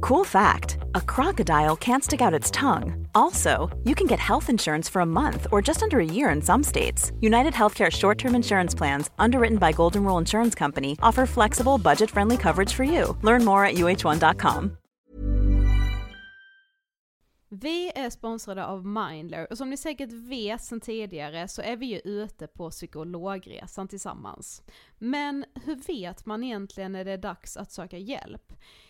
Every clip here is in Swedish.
Cool fact a crocodile can't stick out its tongue. Also, you can get health insurance for a month or just under a year in some states. United Healthcare short term insurance plans, underwritten by Golden Rule Insurance Company, offer flexible, budget friendly coverage for you. Learn more at uh1.com. Vi är sponsrade av Mindler och som ni säkert vet sedan tidigare så är vi ju ute på psykologresan tillsammans. Men hur vet man egentligen när det är dags att söka hjälp?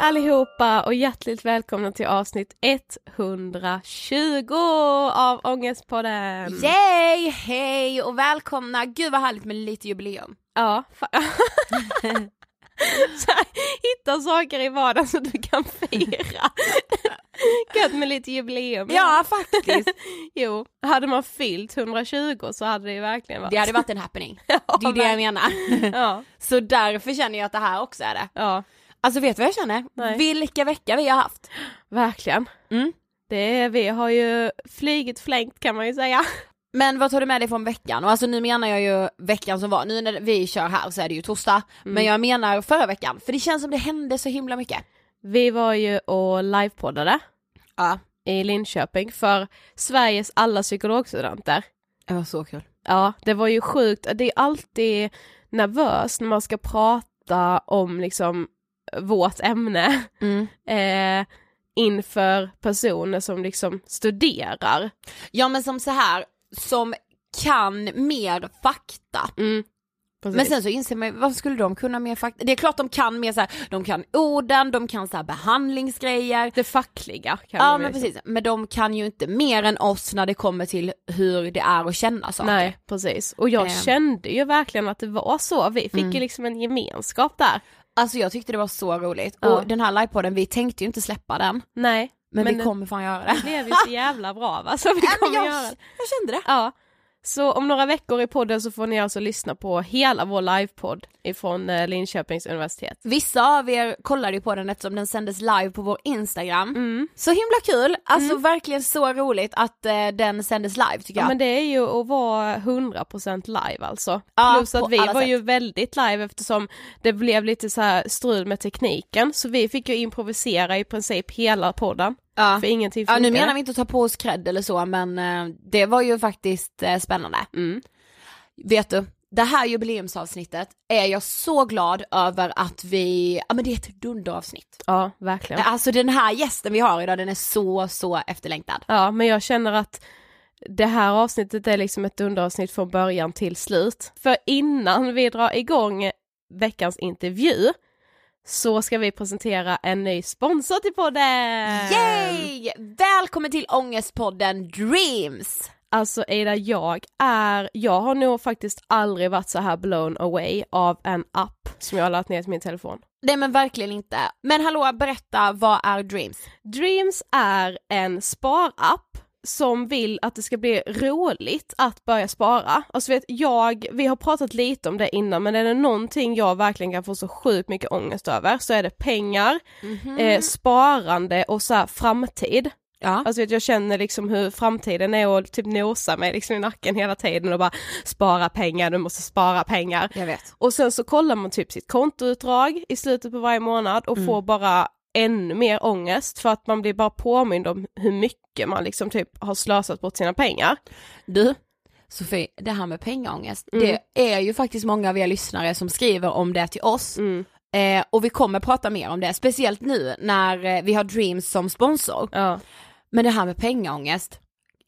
allihopa och hjärtligt välkomna till avsnitt 120 av Ångestpodden! Yay! Hej och välkomna! Gud vad härligt med lite jubileum. Ja, här, hitta saker i vardagen så du kan fira. Gött med lite jubileum. Ja, faktiskt. jo, hade man fyllt 120 så hade det ju verkligen varit. Det hade varit en happening. Ja, Det är det jag menar. Ja, Så därför känner jag att det här också är det. ja, Alltså vet du vad jag känner? Nej. Vilka veckor vi har haft. verkligen. Mm. Det vi har ju flygit flängt kan man ju säga. Men vad tar du med dig från veckan? Och alltså nu menar jag ju veckan som var, nu när vi kör här så är det ju torsdag, men jag menar förra veckan, för det känns som det hände så himla mycket. Vi var ju och livepoddade Ja, i Linköping för Sveriges alla psykologstudenter. det var så kul. Ja, det var ju sjukt. Det är alltid nervöst när man ska prata om liksom vårt ämne Mm. eh, inför personer som liksom studerar. Ja men som så här som kan mer fakta. Mm. Precis. Men sen så inser man varför skulle de kunna mer fakta? Det är klart de kan mer så här, de kan orden, de kan så här behandlingsgrejer. det fackliga kan Ja man men väl precis, men de kan ju inte mer än oss när det kommer till hur det är att känna saker. Nej, precis. Och jag Eh. kände ju verkligen att det var så. Vi fick Mm. ju liksom en gemenskap där. Alltså jag tyckte det var så roligt. Ja. Och den här livepodden, vi tänkte ju inte släppa den. Nej, Men, Men vi kommer fan göra det det. blev ju så jävla bra va, så vi Ja, men kommer jag, göra det. jag kände det. Ja, Så om några veckor i podden så får ni alltså lyssna på hela vår livepodd ifrån eh, Linköpings universitet. Vissa av er kollade ju på den eftersom den sändes live på vår Instagram. Mm. Så himla kul, alltså verkligen så roligt att eh, den sändes live tycker Ja jag. men det är ju att vara 100% live alltså. Ja, Plus att vi var ju sätt. väldigt live eftersom det blev lite så här strul med tekniken så vi fick ju improvisera i princip hela podden. Ja. För ingenting ja nu menar vi inte att ta på oss cred eller så men eh, det var ju faktiskt eh, spännande. Mm. Vet du, det här jubileumsavsnittet är jag så glad över att vi, ja men det är ett dunderavsnitt. Ja verkligen. Alltså den här gästen vi har idag den är så, så efterlängtad. Ja men jag känner att det här avsnittet är liksom ett underavsnitt från början till slut. För innan vi drar igång veckans intervju så ska vi presentera en ny sponsor till podden! Yay! Välkommen till Ångestpodden Dreams! Alltså Ida, jag är, jag har nog faktiskt aldrig varit så här blown away av en app som jag har lagt ner till min telefon. Nej men verkligen inte. Men hallå, berätta, vad är Dreams? Dreams är en sparapp som vill att det ska bli roligt att börja spara. Alltså vet jag, vi har pratat lite om det innan men är det någonting jag verkligen kan få så sjukt mycket ångest över så är det pengar, eh, sparande och så här framtid. Ja. Alltså vet, jag känner liksom hur framtiden är och typ nosa mig liksom i nacken hela tiden och bara spara pengar, du måste spara pengar. Jag vet. Och sen så kollar man typ sitt kontoutdrag i slutet på varje månad och får bara ännu mer ångest för att man blir bara påmind om hur mycket man liksom typ har slösat bort sina pengar. Du, Sofie, det här med pengaångest, Mm. det är ju faktiskt många av er lyssnare som skriver om det till oss. Mm. Eh, och vi kommer prata mer om det, speciellt nu när eh, vi har Dreams som sponsor. Ja, Men det här med pengaångest,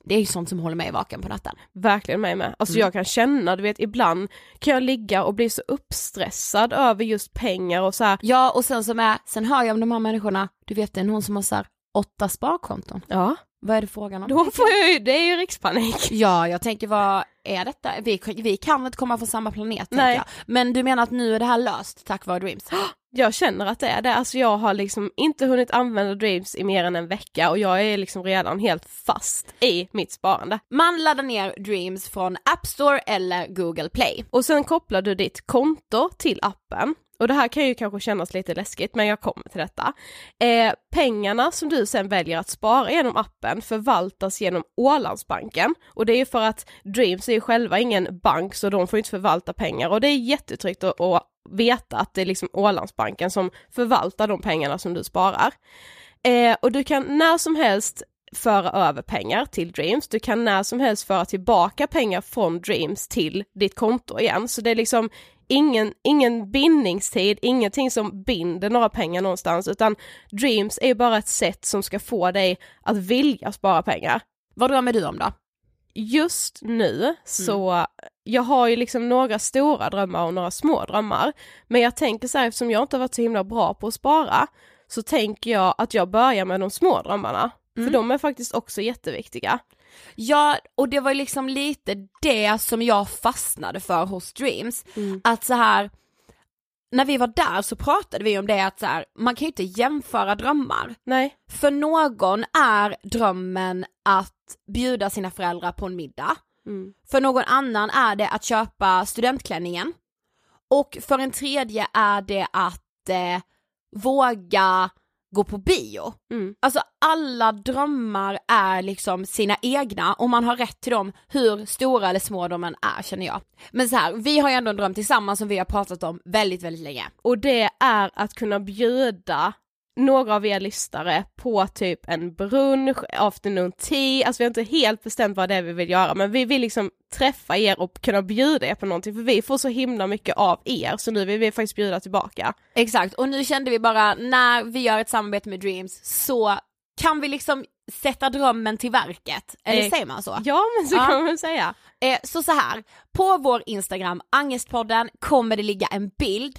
det är ju sånt som håller mig vaken på natten. verkligen mig med. Alltså Mm. jag kan känna, du vet ibland kan jag ligga och bli så uppstressad över just pengar och så här. Ja, och sen som är, sen hör jag om de här människorna, du vet det är någon som har så här åtta sparkonton. ja, Vad är det frågan om? då får jag ju, det är ju rikspanik. Ja, jag tänker vad är detta? Vi, vi kan inte komma från samma planet Nej. jag. Men du menar att nu är det här löst tack vare Dreams? Jag känner att det är det, alltså jag har liksom inte hunnit använda Dreams i mer än en vecka och jag är liksom redan helt fast i mitt sparande. Man laddar ner Dreams från App Store eller Google Play. Och sen kopplar du ditt konto till appen. Och det här kan ju kanske kännas lite läskigt men jag kommer till detta. Eh, pengarna som du sen väljer att spara genom appen förvaltas genom Ålandsbanken. Och det är ju för att Dreams är ju själva ingen bank så de får inte förvalta pengar och det är jättetryggt att, att veta att det är liksom Ålandsbanken som förvaltar de pengarna som du sparar. Eh, och du kan när som helst föra över pengar till Dreams, du kan när som helst föra tillbaka pengar från Dreams till ditt konto igen, så det är liksom ingen, ingen bindningstid, ingenting som binder några pengar någonstans, utan Dreams är bara ett sätt som ska få dig att vilja spara pengar. Vad drömmer du om då? Just nu så, jag har ju liksom några stora drömmar och några små drömmar, men jag tänker så här, eftersom jag inte har varit så himla bra på att spara, så tänker jag att jag börjar med de små drömmarna, för de är faktiskt också jätteviktiga. Ja, och det var liksom lite det som jag fastnade för hos Dreams. Att så här när vi var där så pratade vi om det att så här, man kan ju inte jämföra drömmar. Nej, För någon är drömmen att bjuda sina föräldrar på en middag. Mm. För någon annan är det att köpa studentklänningen. Och för en tredje är det att eh, våga gå på bio. Mm. Alltså alla drömmar är liksom sina egna och man har rätt till dem hur stora eller små de än är känner jag. Men så här, vi har ju ändå en dröm tillsammans som vi har pratat om väldigt, väldigt länge. och det är att kunna bjuda några av er lyssnare på typ en brunch, afternoon tea, alltså vi har inte helt bestämt vad det är vi vill göra men vi vill liksom träffa er och kunna bjuda er på någonting för vi får så himla mycket av er så nu vill vi faktiskt bjuda tillbaka. Exakt, och nu kände vi bara när vi gör ett samarbete med Dreams så kan vi liksom sätta drömmen till verket, eller Eh, säger man så? Ja men så Ja. kan man säga. Eh, så så här, på vår Instagram, Angestpodden, kommer det ligga en bild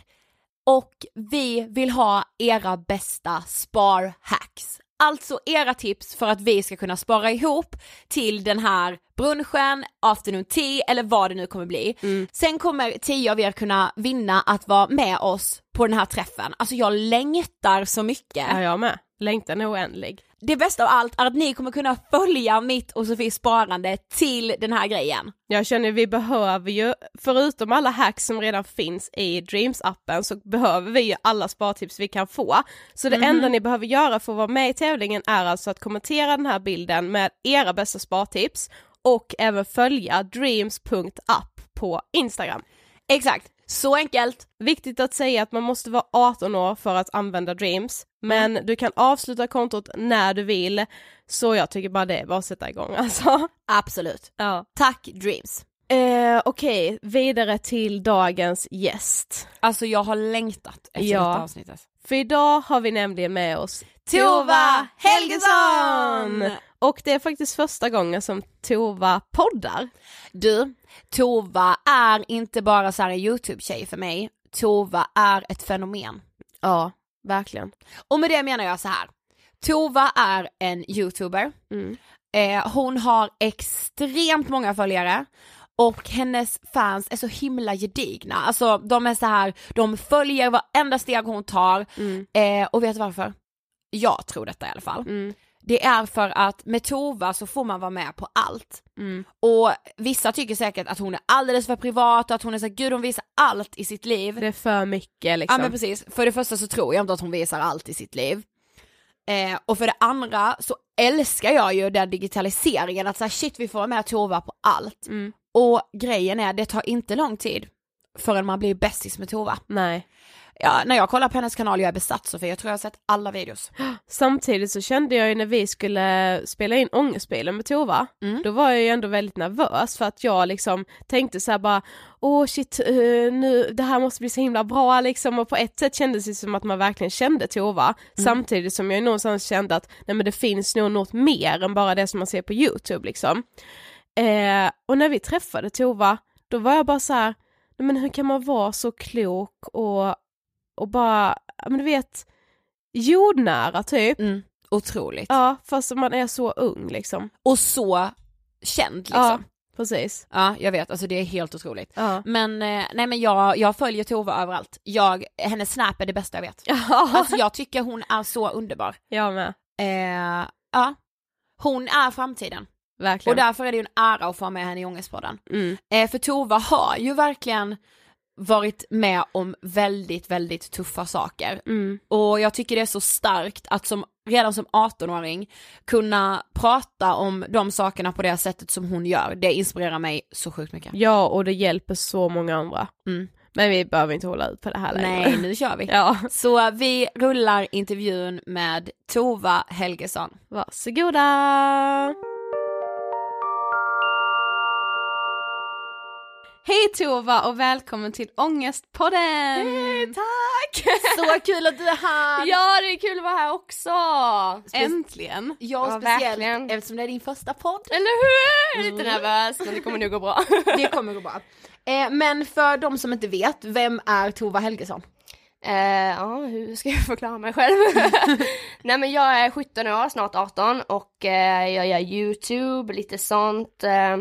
och vi vill ha era bästa sparhacks. Alltså era tips för att vi ska kunna spara ihop till den här brunchen, afternoon tea eller vad det nu kommer bli. Sen kommer tio av er kunna vinna att vara med oss på den här träffen. Alltså jag längtar så mycket. Ja jag med, längtan är oändlig. Det bästa av allt är att ni kommer kunna följa mitt och Sofies sparande till den här grejen. Jag känner vi behöver ju, förutom alla hacks som redan finns i Dreams-appen så behöver vi ju alla spartips vi kan få. Så det enda ni behöver göra för att vara med i tävlingen är alltså att kommentera den här bilden med era bästa spartips och även följa dreams.app på Instagram. Exakt, så enkelt. Viktigt att säga att man måste vara 18 år för att använda Dreams, men du kan avsluta kontot när du vill, så jag tycker bara det är bara att sätta igång alltså. Absolut. Ja. Tack Dreams. Eh, Okej, vidare till dagens gäst. Alltså jag har längtat efter Ja. detta avsnittet. För idag har vi nämligen med oss Tova Helgesson! Och det är faktiskt första gången som Tova poddar. Du, Tova är inte bara så här en YouTube-tjej för mig, Tova är ett fenomen. Ja, verkligen. Och med det menar jag så här. Tova är en YouTuber, Mm. eh, hon har extremt många följare och hennes fans är så himla gedigna, alltså de är så här, de följer varenda steg hon tar Mm. eh, och vet du varför? Jag tror detta i alla fall. Mm. Det är för att med Tova så får man vara med på allt. Mm. Och vissa tycker säkert att hon är alldeles för privat och att hon är så här, gud hon visar allt i sitt liv. Det är för mycket Ja liksom. men precis, för det första så tror jag inte att hon visar allt i sitt liv. Eh, och för det andra så älskar jag ju den digitaliseringen, att säga shit vi får vara med Tova på allt. Mm. Och grejen är, det tar inte lång tid förrän man blir bästis med Tova. Nej. Ja, när jag kollar på hennes kanal, jag är besatt Sofie, jag tror jag har sett alla videos. Samtidigt så kände jag ju när vi skulle spela in Ångestbilen med Tova, Mm. då var jag ju ändå väldigt nervös för att jag liksom tänkte så bara åh shit, eh, nu, det här måste bli så himla bra liksom och på ett sätt kändes det som att man verkligen kände Tova samtidigt som jag någonstans kände att nej men det finns nog något mer än bara det som man ser på YouTube liksom. Eh, och när vi träffade Tova, då var jag bara så här, men hur kan man vara så klok och, och bara, ja men du vet, jordnära typ. Mm. Otroligt. Ja, fast man är så ung liksom. Och så känd liksom. Ja, Ja. precis. jag vet, alltså det är helt otroligt. Ja. Men eh, nej men jag, jag följer Tova överallt. Jag, hennes snap är det bästa jag vet. Ja, Alltså jag tycker hon är så underbar. jag med. Eh, ja, hon är framtiden. Och Verkligen. därför är det ju en ära att få med henne i Ångestpodden. Mm. Eh, för Tova har ju verkligen varit med om väldigt, väldigt tuffa saker. Mm. Och jag tycker det är så starkt att som, redan som 18-åring kunna prata om de sakerna på det sättet som hon gör. Det inspirerar mig så sjukt mycket. Ja, och det hjälper så många andra. Mm. Men vi behöver inte hålla ut på det här längre. Nej, nu kör vi. Ja, Så vi rullar intervjun med Tova Helgesson. varsågoda! Hej Tova och välkommen till Ångestpodden! tack! Så kul att du är här! Ja det är kul att vara här också! Äntligen! Jag Ja, speciellt verkligen. eftersom det är din första podd. Eller hur? Lite nervös men det kommer nog gå bra. Det kommer gå bra. Eh, men för de som inte vet, vem är Tova Helgesson? Eh, ja, hur ska jag förklara mig själv? Nej men jag är 17 år, snart 18 och eh, jag gör YouTube, lite sånt. Eh,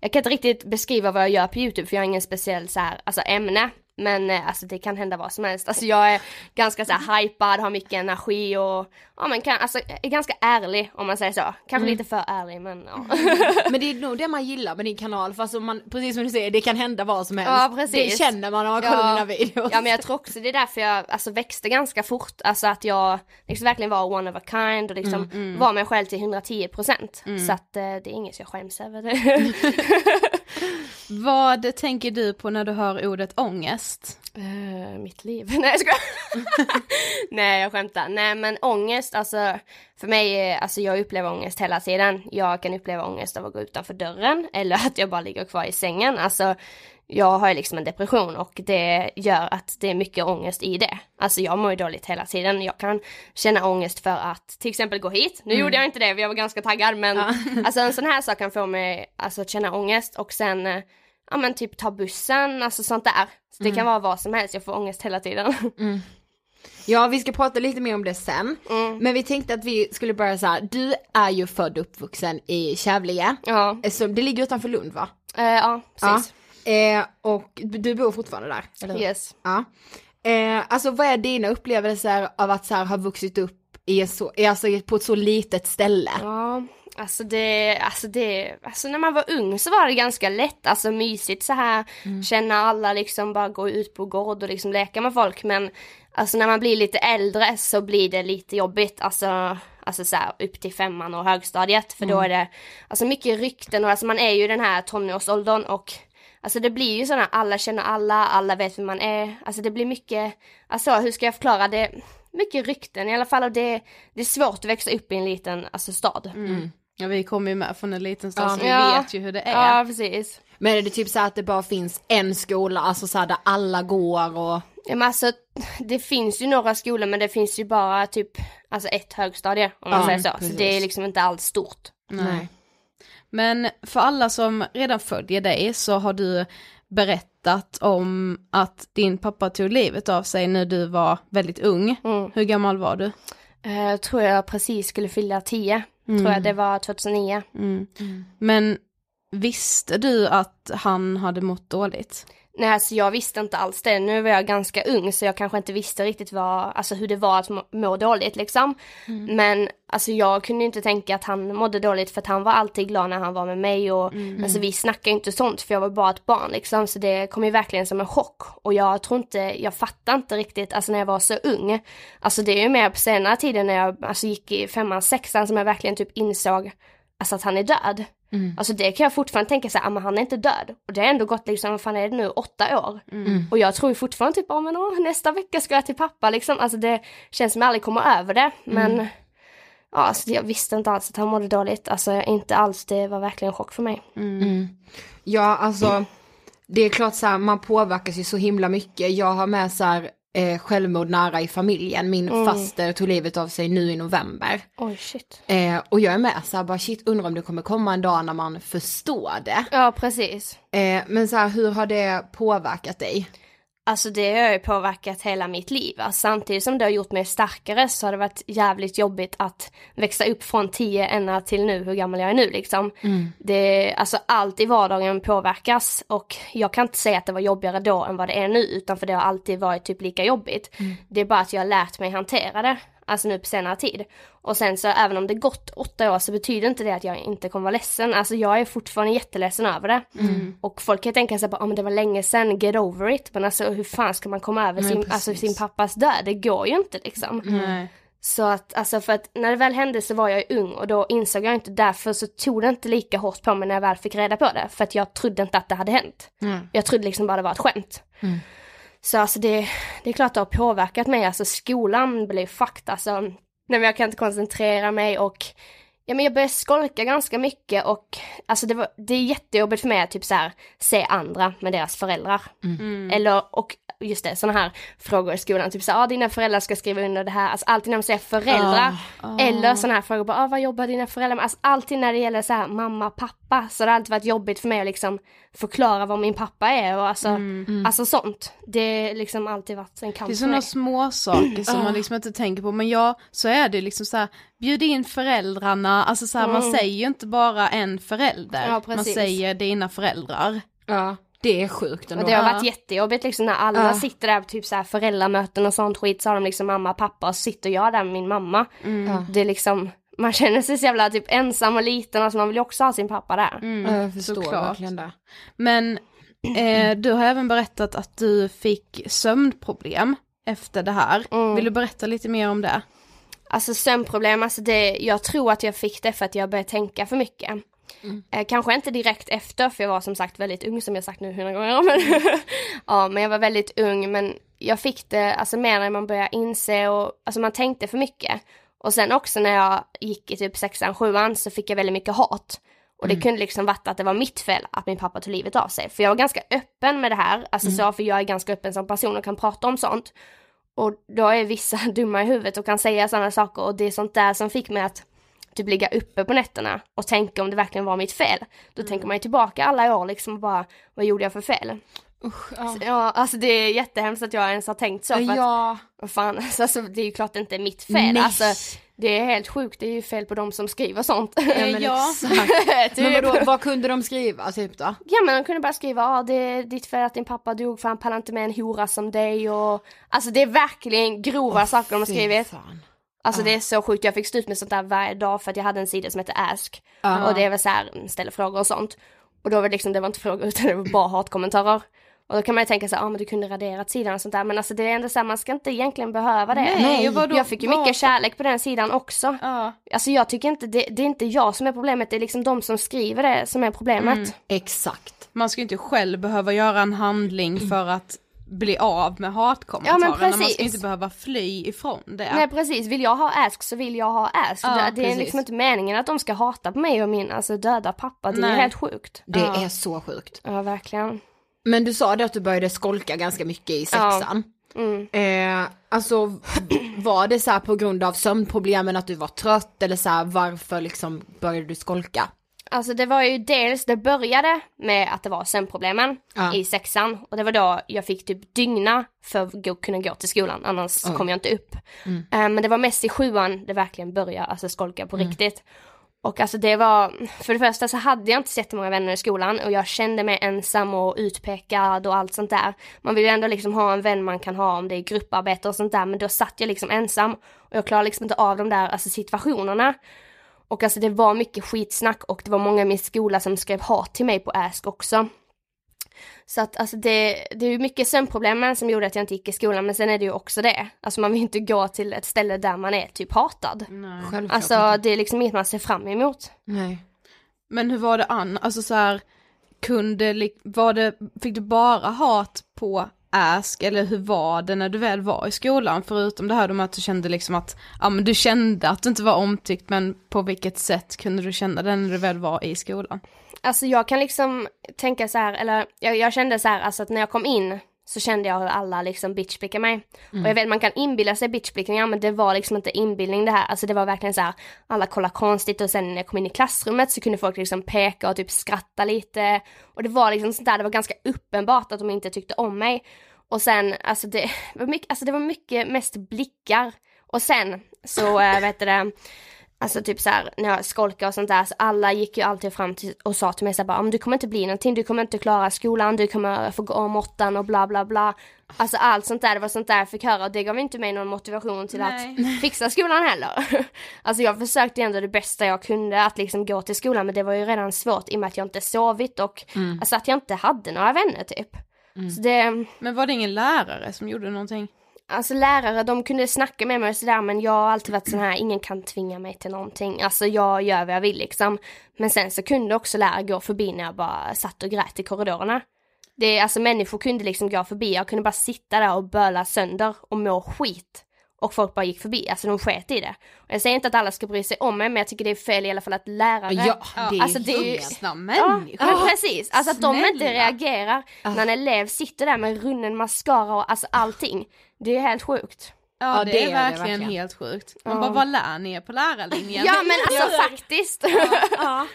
jag kan inte riktigt beskriva vad jag gör på YouTube för jag har ingen speciell så här, alltså ämne. Men eh, alltså det kan hända vad som helst. Alltså jag är ganska så här hypad, har mycket energi och ja men kan, alltså är ganska ärlig om man säger så. Kanske lite för ärlig men ja. Men det är nog det man gillar med din kanal, för alltså man, precis som du säger, det kan hända vad som helst. Ja, precis. Det känner man när man kollar Ja. dina videos. Ja men jag tror också det är därför jag alltså, växte ganska fort, alltså att jag liksom verkligen var one of a kind och liksom Mm, var mig själv till 110% så att eh, det är inget jag skäms över. Det. Vad tänker du på när du hör ordet ångest? Eh, mitt liv, nej jag skojar. Nej jag skämtar, nej men ångest alltså för mig, alltså jag upplever ångest hela tiden. Jag kan uppleva ångest av att gå utanför dörren eller att jag bara ligger kvar i sängen. Alltså jag har ju liksom en depression och det gör att det är mycket ångest i det. Alltså jag mår ju dåligt hela tiden. Jag kan känna ångest för att till exempel gå hit. Nu gjorde jag inte det jag var ganska taggad men alltså en sån här sak kan få mig alltså, att känna ångest och sen eh, ja men typ ta bussen, alltså sånt där. Så det kan vara vad som helst, jag får ångest hela tiden. Ja, vi ska prata lite mer om det sen. Mm. Men vi tänkte att vi skulle börja så här. du är ju född och uppvuxen i Kävlinge. ja, Så det ligger utanför Lund va? eh, ja precis. Ja. Eh, och du bor fortfarande där, eller hur? Yes. Ja. Eh, alltså vad är dina upplevelser av att så här, ha vuxit upp i så, alltså på ett så litet ställe. Ja, alltså det, alltså det, alltså när man var ung så var det ganska lätt, alltså mysigt så här, känna alla liksom bara gå ut på gård och liksom leka med folk men alltså när man blir lite äldre så blir det lite jobbigt, alltså Alltså så här, upp till femman och högstadiet för då är det alltså mycket rykten och alltså man är ju den här tonårsåldern och Alltså det blir ju sådana, alla känner alla, alla vet vem man är. Alltså det blir mycket, alltså hur ska jag förklara det? Mycket rykten i alla fall och det, det är svårt att växa upp i en liten alltså, stad. Ja vi kommer ju med från en liten stad Ja. så vi Ja. vet ju hur det är. Ja precis. Men är det typ så att det bara finns en skola, alltså så här där alla går och... Ja, men alltså, det finns ju några skolor men det finns ju bara typ alltså ett högstadie om man Ja, säger så. Så precis. det är liksom inte alls stort. Nej. Men för alla som redan följer dig så har du berättat om att din pappa tog livet av sig när du var väldigt ung. Mm. Hur gammal var du? Eh, tror jag precis skulle fylla 10. Tror jag det var 2009. Mm. Men visste du att han hade mått dåligt? Nej alltså jag visste inte alls det. Nu var jag ganska ung så jag kanske inte visste riktigt vad, alltså hur det var att må, dåligt liksom. Men alltså jag kunde inte tänka att han mådde dåligt för att han var alltid glad när han var med mig och alltså vi snackade inte sånt för jag var bara ett barn liksom så det kom ju verkligen som en chock och jag tror inte, jag fattar inte riktigt alltså när jag var så ung. Alltså det är ju mer på senare tiden när jag alltså gick i femman, sexan som jag verkligen typ insåg alltså att han är död. Alltså det kan jag fortfarande tänka så här, "Ah, men han är inte död. Och det har ändå gått liksom, vad fan är det nu, åtta år. Och jag tror ju fortfarande typ, ja men åh, nästa vecka ska jag till pappa liksom. Alltså det känns som jag aldrig kommer över det. Men ja, alltså jag visste inte alls att han mådde dåligt. Alltså inte alls, det var verkligen en chock för mig. Ja, alltså det är klart så här, man påverkas ju så himla mycket. Jag har med så här eh, självmord nära i familjen. Min faster tog livet av sig nu i november. Oj shit. Eh, och jag är med så här, bara shit, undrar om det kommer komma en dag när man förstår det. Ja precis. Eh, men så här, hur har det påverkat dig? Alltså det har ju påverkat hela mitt liv. Alltså, samtidigt som det har gjort mig starkare så har det varit jävligt jobbigt att växa upp från 10 ända till nu, hur gammal jag är nu liksom. Det, alltså allt i vardagen påverkas och jag kan inte säga att det var jobbigare då än vad det är nu utan för det har alltid varit typ lika jobbigt. Det är bara att jag har lärt mig hantera det, alltså nu på senare tid. Och sen så även om det gått åtta år så betyder inte det att jag inte kommer vara ledsen. Alltså jag är fortfarande jätteledsen över det. Och folk kan tänka sig bara, oh, men det var länge sedan, get over it. Men alltså hur fan ska man komma över sin, alltså, sin pappas död? Det går ju inte liksom. Nej. Så att, alltså för att när det väl hände så var jag ung och då insåg jag inte, därför så tog det inte lika hårt på mig när jag väl fick reda på det. För att jag trodde inte att det hade hänt. Jag trodde liksom bara det var ett skämt. Så alltså det, det är klart det har påverkat mig, alltså skolan blev fucked alltså. Nej men jag kan inte koncentrera mig och Ja men jag började skolka ganska mycket och alltså det, var, det är jättejobbigt för mig att typ så här, se andra med deras föräldrar. Eller, och just det, sådana här frågor i skolan, typ så ah, dina föräldrar ska skriva under det här, alltså alltid när man säger föräldrar. Eller sådana här frågor, bara, ah, vad jobbar dina föräldrar med? Alltså alltid när det gäller så här, mamma, pappa, så har det alltid varit jobbigt för mig att liksom förklara vad min pappa är och alltså, alltså sånt. Det är liksom alltid varit en kamp Det är sådana små saker som man liksom inte tänker på, men ja, så är det liksom så här, bjud in föräldrarna, alltså så här, man säger ju inte bara en förälder, Mm. Ja, man säger dina föräldrar. Ja, det är sjukt ändå. Och det har varit jättejobbigt liksom när alla sitter där på typ så här föräldramöten och sånt skit så har de liksom mamma och pappa och sitter jag där med min mamma. Det är liksom, man känner sig så jävla typ ensam och liten, alltså man vill ju också ha sin pappa där. Ja, jag förstår såklart. verkligen det. Men eh, du har även berättat att du fick sömnproblem efter det här. Mm. Vill du berätta lite mer om det? Alltså sömnproblem, alltså det, jag tror att jag fick det för att jag började tänka för mycket. Eh, kanske inte direkt efter för jag var som sagt väldigt ung som jag sagt nu hundra gånger. Men, ja men jag var väldigt ung men jag fick det alltså mer när man började inse och alltså man tänkte för mycket. Och sen också när jag gick i typ sexan, sjuan så fick jag väldigt mycket hat. Och det kunde liksom varit att det var mitt fel att min pappa tog livet av sig. För jag var ganska öppen med det här, alltså så, för jag är ganska öppen som person och kan prata om sånt. Och då är vissa dumma i huvudet och kan säga sådana saker och det är sånt där som fick mig att typ ligga uppe på nätterna och tänka om det verkligen var mitt fel. Då tänker man ju tillbaka alla år liksom och bara, vad gjorde jag för fel? Usch, ja. Så, ja, alltså det är jättehemskt att jag ens har tänkt så. För att, Ja, vad fan, alltså, det är ju klart inte mitt fel. Nej. Alltså, det är helt sjukt, det är ju fel på de som skriver sånt. ja, men Ja. Men vadå, vad kunde de skriva typ då? Ja men de kunde bara skriva, ja ah, det är ditt fel att din pappa dog för han pallar inte med en hora som dig och Alltså det är verkligen grova saker de har skrivit. fan. Alltså det är så sjukt, jag fick stå ut med sånt där varje dag för att jag hade en sida som hette Ask. Och det var så här, ställer frågor och sånt. Och då var det liksom, det var inte frågor utan det var bara hatkommentarer. Och då kan man ju tänka så ja ah, men du kunde raderat sidan och sånt där. Men alltså det är ändå så här, man ska inte egentligen behöva det. Nej, vadå? jag fick ju Vad- mycket kärlek på den sidan också. Ja. Alltså jag tycker inte, det, det är inte jag som är problemet, det är liksom de som skriver det som är problemet. Mm. Exakt. Man ska ju inte själv behöva göra en handling för att bli av med Ja, men hatkommentarerna. man ska inte behöva fly ifrån det. Nej precis, vill jag ha ask så vill jag ha ask. Ja, det, det är liksom inte meningen att de ska hata på mig och min alltså, döda pappa, det är Nej. helt sjukt. Det Ja. är så sjukt. Ja verkligen. Men du sa det att du började skolka ganska mycket i sexan. Mm. Eh, alltså var det så här på grund av sömnproblemen att du var trött eller så här varför liksom började du skolka? Alltså det var ju dels, det började med att det var sömnproblemen Ja. i sexan och det var då jag fick typ dygna för att kunna gå till skolan, annars Oj. kom jag inte upp. Mm. Eh, men det var mest i sjuan det verkligen började, alltså skolka på riktigt. Och alltså det var, för det första så hade jag inte så jättemånga vänner i skolan och jag kände mig ensam och utpekad och allt sånt där. Man vill ju ändå liksom ha en vän man kan ha om det är grupparbete och sånt där men då satt jag liksom ensam och jag klarade liksom inte av de där alltså, situationerna. Och alltså det var mycket skitsnack och det var många i min skola som skrev hat till mig på Ask också. Så att alltså det, det är ju mycket sömnproblemen som gjorde att jag inte gick i skolan men sen är det ju också det. Alltså man vill inte gå till ett ställe där man är typ hatad. Självklart Alltså inte. det är liksom inget man ser fram emot. Nej. Men hur var det Ann? Alltså så här, kunde, var det, fick du bara hat på Ask eller hur var det när du väl var i skolan? Förutom det här med att du kände liksom att, ja men du kände att du inte var omtyckt men på vilket sätt kunde du känna det när du väl var i skolan? Alltså jag kan liksom tänka så här, eller jag, jag kände så här, alltså att när jag kom in så kände jag hur alla liksom bitchblickade mig. Och jag vet man kan inbilla sig bitchblickningar men det var liksom inte inbildning det här. Alltså det var verkligen så här, alla kollade konstigt och sen när jag kom in i klassrummet så kunde folk liksom peka och typ skratta lite. Och det var liksom sånt där, det var ganska uppenbart att de inte tyckte om mig. Och sen, alltså det var mycket, alltså det var mycket mest blickar. Och sen så, äh, vet du det, Alltså typ så här, när jag skolkade och sånt där, så alla gick ju alltid fram till och sa till mig så här bara, "Om du kommer inte bli någonting, du kommer inte klara skolan, du kommer få gå om åttan och bla bla bla. Alltså allt sånt där, det var sånt där jag fick höra och det gav inte mig någon motivation till Nej. att fixa skolan heller. alltså jag försökte ändå det bästa jag kunde att liksom gå till skolan men det var ju redan svårt i och med att jag inte sovit och alltså att jag inte hade några vänner typ. Så det, Men var det ingen lärare som gjorde någonting? Alltså lärare, de kunde snacka med mig och sådär men jag har alltid varit sån här, ingen kan tvinga mig till någonting. Alltså jag gör vad jag vill liksom. Men sen så kunde också lärare gå förbi när jag bara satt och grät i korridorerna. Det, alltså människor kunde liksom gå förbi, jag kunde bara sitta där och böla sönder och må skit. Och folk bara gick förbi, alltså de sket i det. Och jag säger inte att alla ska bry sig om mig men jag tycker det är fel i alla fall att lärare Ja, det är alltså, det är ju- Vuxna Ja, människor. men precis. Alltså att de inte reagerar när en elev sitter där med runnen mascara och alltså allting. Det är helt sjukt. Ja, Ja, det, det är är verkligen, verkligen. helt sjukt. Man bara, vad lär ni er på lärarlinjen? Ja men alltså faktiskt. Ja.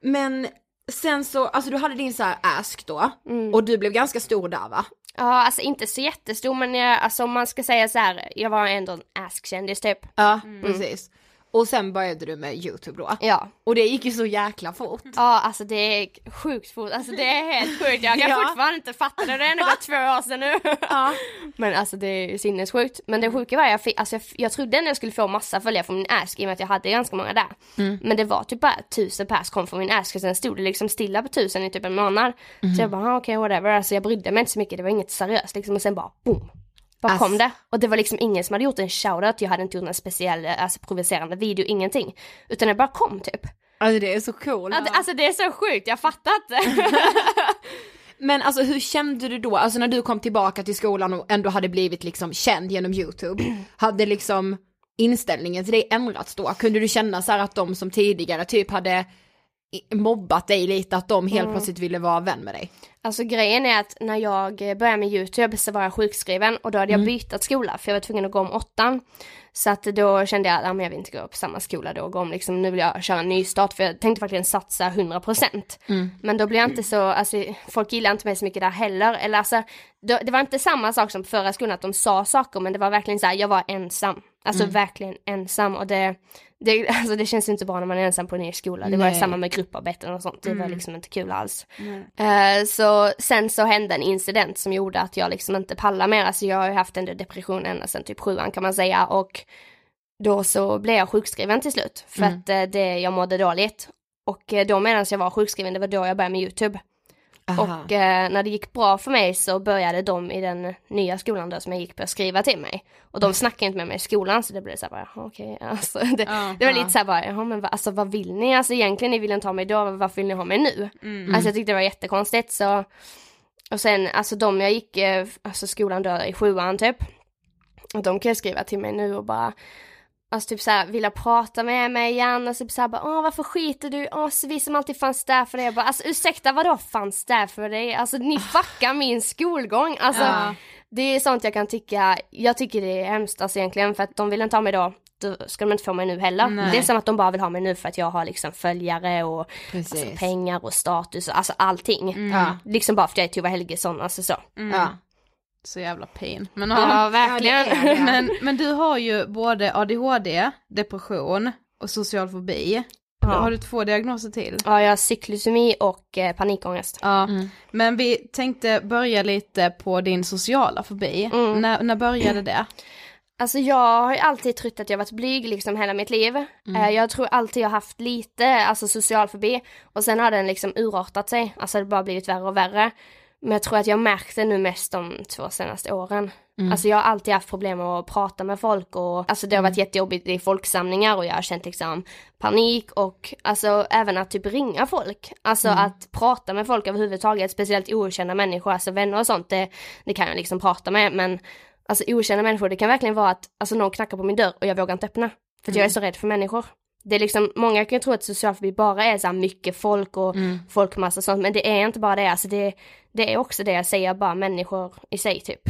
Men sen så, alltså du hade din så här ask då Mm. och du blev ganska stor där va? Ja alltså inte så jättestor men jag, alltså om man ska säga så här, jag var ändå en ask-kändis typ. Ja, precis. Och sen började du med YouTube då. Ja. Och det gick ju så jäkla fort. Ja alltså det är sjukt fort, alltså det är helt sjukt. Jag kan Ja. fortfarande inte fatta det, det har ändå två år sedan nu. Men alltså det är sinnessjukt. Men det sjuka var jag fick, alltså jag, jag trodde ändå jag skulle få massa följare från min ask i och med att jag hade ganska många där. Men det var typ bara tusen pers kom från min ask och sen stod det liksom stilla på tusen i typ en månad. Så jag bara ah, okej whatever, alltså jag brydde mig inte så mycket, det var inget seriöst liksom och sen bara boom. Bara Ass. kom det. Och det var liksom ingen som hade gjort en shoutout, jag hade inte gjort en speciell, alltså provocerande video, ingenting. Utan det bara kom typ. Alltså det är så coolt. Det- Alltså det är så sjukt, jag fattar inte. Men alltså hur kände du då, alltså när du kom tillbaka till skolan och ändå hade blivit liksom känd genom YouTube, hade liksom inställningen till dig ändrats då? Kunde du känna så här att de som tidigare typ hade mobbat dig lite, att de helt plötsligt ville vara vän med dig? Alltså grejen är att när jag började med YouTube så var jag sjukskriven och då hade jag bytt skola för jag var tvungen att gå om åttan. Så att då kände jag att men jag vill inte gå på samma skola då och gå om liksom, nu vill jag köra en ny start för jag tänkte verkligen satsa 100%. Men då blev jag inte så, alltså folk gillar inte mig så mycket där heller. Eller alltså, då, det var inte samma sak som förra skolan att de sa saker men det var verkligen så här, jag var ensam. Alltså verkligen ensam och det, det, alltså det känns inte bra när man är ensam på en ny skola. Det var Nej. samma med grupparbeten och sånt, det var liksom inte kul alls. Eh, så sen så hände en incident som gjorde att jag liksom inte pallar mer. Alltså jag har ju haft en depression ända sedan typ sjuan kan man säga och då så blev jag sjukskriven till slut för Mm. att eh, det, jag mådde dåligt. Och eh, då medan jag var sjukskriven, det var då jag började med YouTube. Aha. Och eh, när det gick bra för mig så började de i den nya skolan då som jag gick på skriva till mig. Och de snackade inte med mig i skolan så det blev så här bara, okej, alltså, det, det var lite så här bara, jaha men vad, alltså vad vill ni? Alltså egentligen ni ville inte ha mig då, varför vill ni ha mig nu? Mm. Alltså jag tyckte det var jättekonstigt så och sen alltså de jag gick, eh, alltså skolan då i sjuan typ. Och de kan skriva till mig nu och bara Alltså typ såhär, vilja prata med mig igen och typ såhär bara, åh varför skiter du? Åh så vi som alltid fanns där för dig. Jag bara, alltså ursäkta vadå fanns där för dig? Alltså ni fuckar min skolgång. Alltså Ja. det är sånt jag kan tycka, jag tycker det är hemskt alltså egentligen för att de vill inte ha mig då, då ska de inte få mig nu heller. Nej. Det är som att de bara vill ha mig nu för att jag har liksom följare och alltså, pengar och status och alltså allting. Ja. Liksom bara för att jag är Tuva Helgesson, alltså så. Ja. Så jävla pain. Men, Ja, verkligen. Ja, det det. men, men du har ju både ADHD, depression och social fobi. Ja. Har du två diagnoser till? Ja, jag har cyklosemi och eh, panikångest. Ja, Mm. men vi tänkte börja lite på din sociala fobi. Mm. När, när började det? Alltså jag har ju alltid trott att jag varit blyg liksom hela mitt liv. Eh, jag tror alltid jag haft lite, alltså social fobi. Och sen har den liksom urartat sig, alltså det har bara blivit värre och värre. Men jag tror att jag märkt det nu mest de två senaste åren. Alltså jag har alltid haft problem med att prata med folk och alltså det har varit jättejobbigt i folksamlingar och jag har känt liksom panik och alltså även att typ ringa folk. Alltså att prata med folk överhuvudtaget, speciellt okända människor, alltså vänner och sånt, det, det kan jag liksom prata med men alltså okända människor, det kan verkligen vara att alltså någon knackar på min dörr och jag vågar inte öppna. För att jag är så rädd för människor. Det är liksom, många kan ju tro att social fobi bara är så här mycket folk och folkmassa och sånt, men det är inte bara det, alltså det, det är också det jag säger, bara människor i sig typ.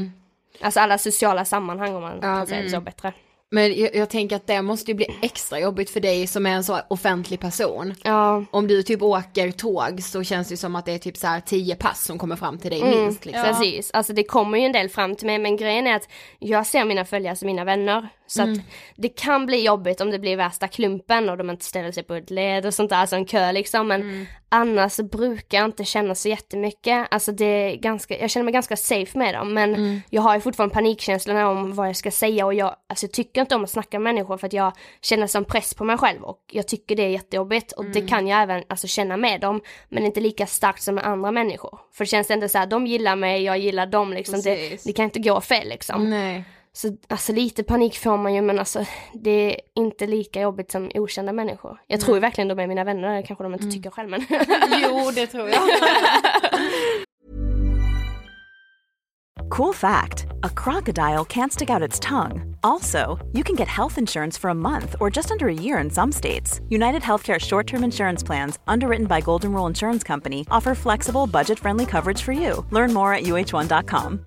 alltså alla sociala sammanhang om man Ja, kan säga det så bättre. Men jag, jag tänker att det måste ju bli extra jobbigt för dig som är en så offentlig person. Ja, Om du typ åker tåg så känns det som att det är typ så här tio pass som kommer fram till dig minst liksom. precis. Alltså det kommer ju en del fram till mig, men grejen är att jag ser mina följare som mina vänner. Så att det kan bli jobbigt om det blir värsta klumpen och de inte ställer sig på ett led och sånt där, alltså en kö liksom. Men annars så brukar jag inte känna så jättemycket. Alltså det är ganska, jag känner mig ganska safe med dem. Men jag har ju fortfarande panikkänslorna om vad jag ska säga och jag, alltså jag tycker inte om att snacka med människor för att jag känner som press på mig själv och jag tycker det är jättejobbigt och det kan jag även alltså, känna med dem men inte lika starkt som med andra människor. För det känns ändå så här, de gillar mig, jag gillar dem liksom. Det, det kan inte gå fel liksom. Nej. Så alltså lite panik får man ju men alltså det är inte lika jobbigt som okända människor. Jag tror ju verkligen de är mina vänner, kanske de inte tycker själv men. Jo det tror jag. Cool fact a crocodile can't stick out its tongue. Also, you can get health insurance for a month or just under a year in some states. United Healthcare short term insurance plans, underwritten by Golden Rule Insurance Company, offer flexible, budget friendly coverage for you. Learn more at uh1.com.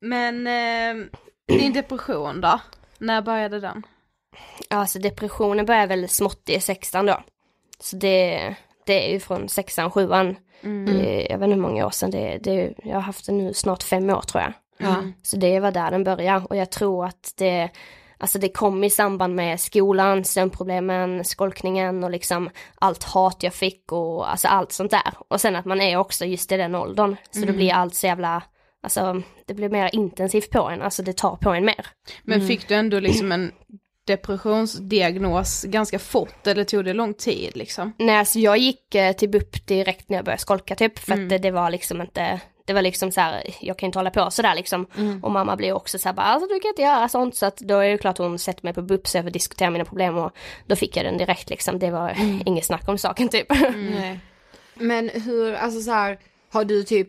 Men eh, din depression då? När började den? Alltså depressionen börjar väl smått i sexan då. Så det, det är ju från sexan, sjuan. Det, jag vet inte hur många år sedan det är. Det, jag har haft det nu snart fem år tror jag. Ja. Så det var där den började och jag tror att det, alltså det kom i samband med skolan, sömnproblemen, skolkningen och liksom allt hat jag fick och alltså allt sånt där. Och sen att man är också just i den åldern. Så det blir allt så jävla, alltså det blir mer intensivt på en, alltså det tar på en mer. Men fick du ändå liksom en depressionsdiagnos ganska fort eller tog det lång tid liksom? Nej alltså jag gick eh, till BUP direkt när jag började skolka typ för att det, det var liksom inte det var liksom så här, jag kan inte hålla på sådär liksom. Och mamma blev också så här bara, alltså du kan inte göra sånt. Så att då är det klart hon sätter mig på BUP så jag får diskutera mina problem och då fick jag den direkt liksom. Det var inget snack om saken typ. Nej. Men hur, alltså så här, har du typ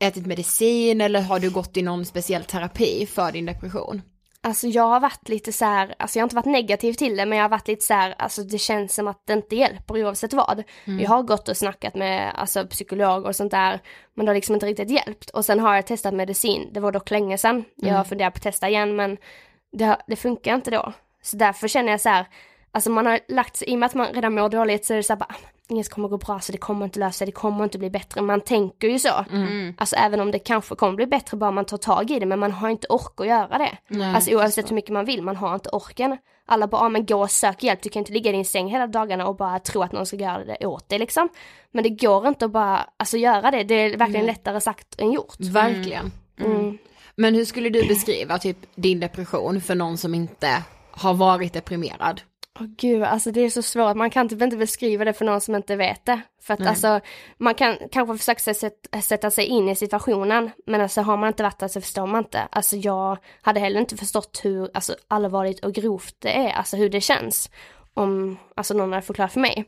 ätit medicin eller har du gått i någon speciell terapi för din depression? Alltså jag har varit lite så här, alltså jag har inte varit negativ till det men jag har varit lite så här, alltså det känns som att det inte hjälper oavsett vad. Mm. Jag har gått och snackat med alltså psykologer och sånt där men det har liksom inte riktigt hjälpt. Och sen har jag testat medicin, det var dock länge sedan. Jag har funderat på att testa igen men det, det funkar inte då. Så därför känner jag så här, alltså man har lagt sig, i och med att man redan mår dåligt så är det så här bara, inget kommer gå bra så det kommer inte lösa sig, det kommer inte bli bättre. Man tänker ju så. Alltså även om det kanske kommer bli bättre bara man tar tag i det men man har inte ork att göra det. alltså oavsett hur mycket man vill, man har inte orken. Alla bara, ah, men gå och sök hjälp, du kan inte ligga i din säng hela dagarna och bara tro att någon ska göra det åt dig liksom. Men det går inte att bara, alltså göra det, det är verkligen lättare sagt än gjort. Verkligen. Mm. Men hur skulle du beskriva typ din depression för någon som inte har varit deprimerad? Åh gud, alltså det är så svårt, man kan typ inte beskriva det för någon som inte vet det. För att Nej. alltså, man kan kanske försöka sätta sig in i situationen, men alltså har man inte varit där så förstår man inte. Alltså jag hade heller inte förstått hur alltså, allvarligt och grovt det är, alltså hur det känns. Om alltså någon hade förklarat för mig.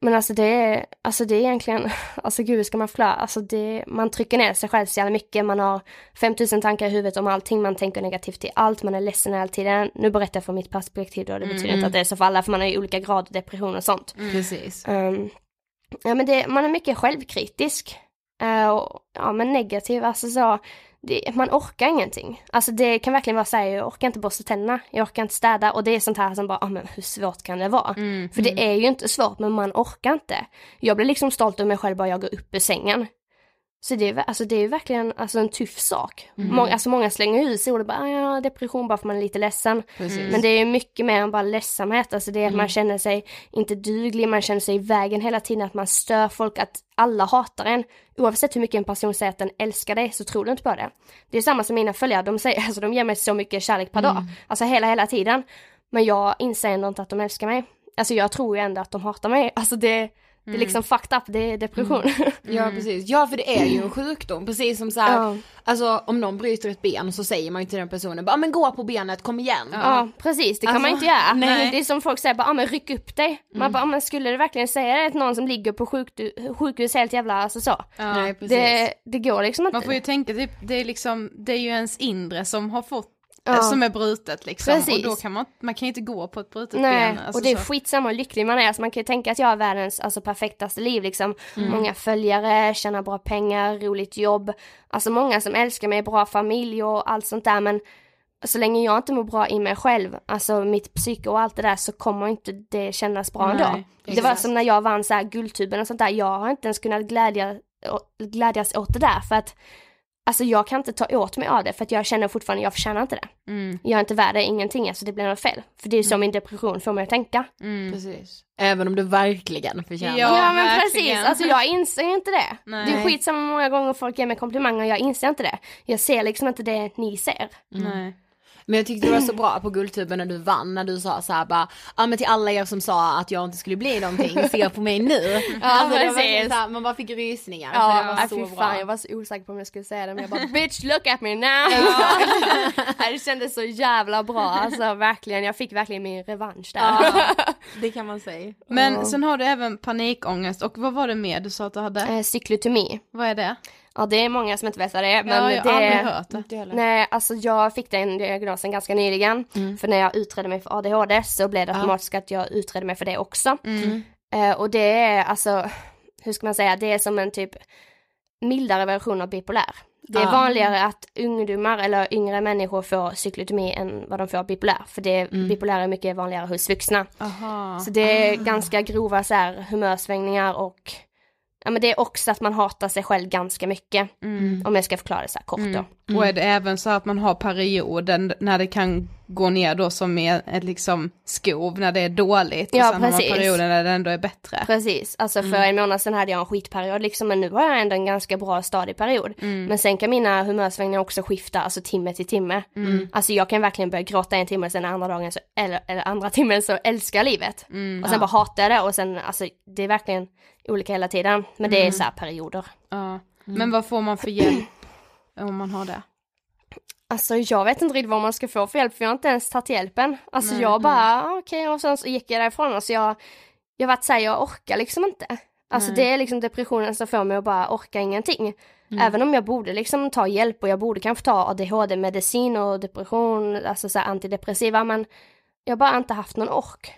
Men alltså det är, alltså det är egentligen, alltså gud ska man förklara, alltså det, man trycker ner sig själv så jävla mycket, man har 5000 tankar i huvudet om allting, man tänker negativt till allt, man är ledsen hela tiden. Nu berättar jag från mitt perspektiv då, det betyder inte att det är så för alla, för man har ju olika grad av depression och sånt. Precis. Ehm, ja men det, man är mycket självkritisk. Eh, och, ja men negativ, alltså så, det, man orkar ingenting. Alltså det kan verkligen vara så här, jag orkar inte borsta tänderna, jag orkar inte städa och det är sånt här som bara, ja men hur svårt kan det vara? För det är ju inte svårt men man orkar inte. Jag blir liksom stolt över mig själv bara jag går upp ur sängen. Så det är, alltså det är verkligen alltså en tuff sak. Många, alltså många slänger ut sig och bara, "Ah, ja depression bara för man är lite ledsen. Precis. Men det är mycket mer än bara ledsamhet, alltså det är att man känner sig inte duglig, man känner sig i vägen hela tiden, att man stör folk, att alla hatar en. Oavsett hur mycket en person säger att den älskar dig så tror du inte på det. Det är samma som mina följare, de säger, alltså de ger mig så mycket kärlek per dag, alltså hela, hela tiden. Men jag inser ändå inte att de älskar mig. Alltså jag tror ju ändå att de hatar mig, alltså det, det är liksom fucked up, det är depression. Ja precis, ja för det är ju en sjukdom, precis som så här, Ja. alltså om någon bryter ett ben så säger man ju till den personen bara, "Ah, men gå på benet, kom igen. Ja precis, det kan Alltså, man inte göra. nej. Det är som folk säger bara, ah, men ryck upp dig. Man bara, ah, men skulle du verkligen säga det till någon som ligger på sjukdu- sjukhus helt jävla, alltså så. Nej precis. Det, det går liksom inte. Man får ju tänka typ, det är liksom, det är ju ens inre som har fått, Ja. som är brutet liksom. Precis. Och då kan man, man kan inte gå på ett brutet Nej, ben. alltså och det är så. skitsamma hur lycklig man är. Alltså man kan ju tänka att jag har världens alltså, perfektaste liv liksom. Mm. Många följare, tjänar bra pengar, roligt jobb. Alltså många som älskar mig, bra familj och allt sånt där men så länge jag inte mår bra i mig själv, alltså mitt psyke och allt det där så kommer inte det kännas bra Nej, ändå. Det var exakt. som när jag vann så här guldtuben och sånt där, jag har inte ens kunnat glädja, glädjas åt det där för att Alltså jag kan inte ta åt mig av det för att jag känner fortfarande, jag förtjänar inte det. Mm. Jag är inte värd det, ingenting, alltså det blir något fel. För det är så min depression får mig att tänka. Mm. Precis. Även om du verkligen förtjänar Ja. Ja, men verkligen. precis, alltså jag inser inte det. Nej. Det är skitsamma många gånger folk ger mig komplimanger och jag inser inte det. Jag ser liksom inte det ni ser. Nej. Men jag tyckte du var så bra på Guldtuben när du vann, när du sa så här bara, ja men till alla er som sa att jag inte skulle bli någonting, se på mig nu. alltså, det var precis. man bara fick rysningar. för det Ja, var äh, så fy bra. fan jag var så osäker på om jag skulle säga det men jag bara bitch look at me now. Nej, det kändes så jävla bra alltså verkligen, jag fick verkligen min revansch där. Ja, det kan man säga. Men sen har du även panikångest och vad var det mer du sa att du hade? Eh, Cyklotomi, Vad är det? Ja det är många som inte vet vad det är men ja, jag det har aldrig hört det. Nej, alltså jag fick den diagnosen ganska nyligen. För när jag utredde mig för ADHD så blev det automatiskt att jag utredde mig för det också. Eh, och det är alltså, hur ska man säga, det är som en typ mildare version av bipolär. Det är Ja. vanligare att ungdomar eller yngre människor får cyklotomi än vad de får bipolär. För det, bipolär är mycket vanligare hos vuxna. Aha. Så det är ganska grova så här, humörsvängningar och ja men det är också att man hatar sig själv ganska mycket. Om jag ska förklara det så här kort då. Och är det även så att man har perioden när det kan gå ner då som är ett liksom skov när det är dåligt och Ja, sen har precis. man perioden när det ändå är bättre. Precis, alltså för Mm. en månad sedan hade jag en skitperiod liksom men nu har jag ändå en ganska bra stadig period. Mm. Men sen kan mina humörsvängningar också skifta, alltså timme till timme. Mm. Alltså jag kan verkligen börja gråta en timme och sen andra dagen så, eller, eller andra timmen så älskar jag livet. Mm. och sen bara hatar jag det och sen alltså det är verkligen olika hela tiden. Men det är Mm. så här perioder. Ja. Men vad får man för hjälp om man har det? Alltså jag vet inte riktigt vad man ska få för hjälp för jag har inte ens tagit hjälpen. Alltså jag bara, ah, okej och sen så gick jag därifrån och så jag, jag vart såhär, jag orkar liksom inte. Alltså Nej. det är liksom depressionen som får mig att bara orka ingenting. Även om jag borde liksom ta hjälp och jag borde kanske ta ADHD-medicin och depression, alltså så antidepressiva men jag har bara inte haft någon ork.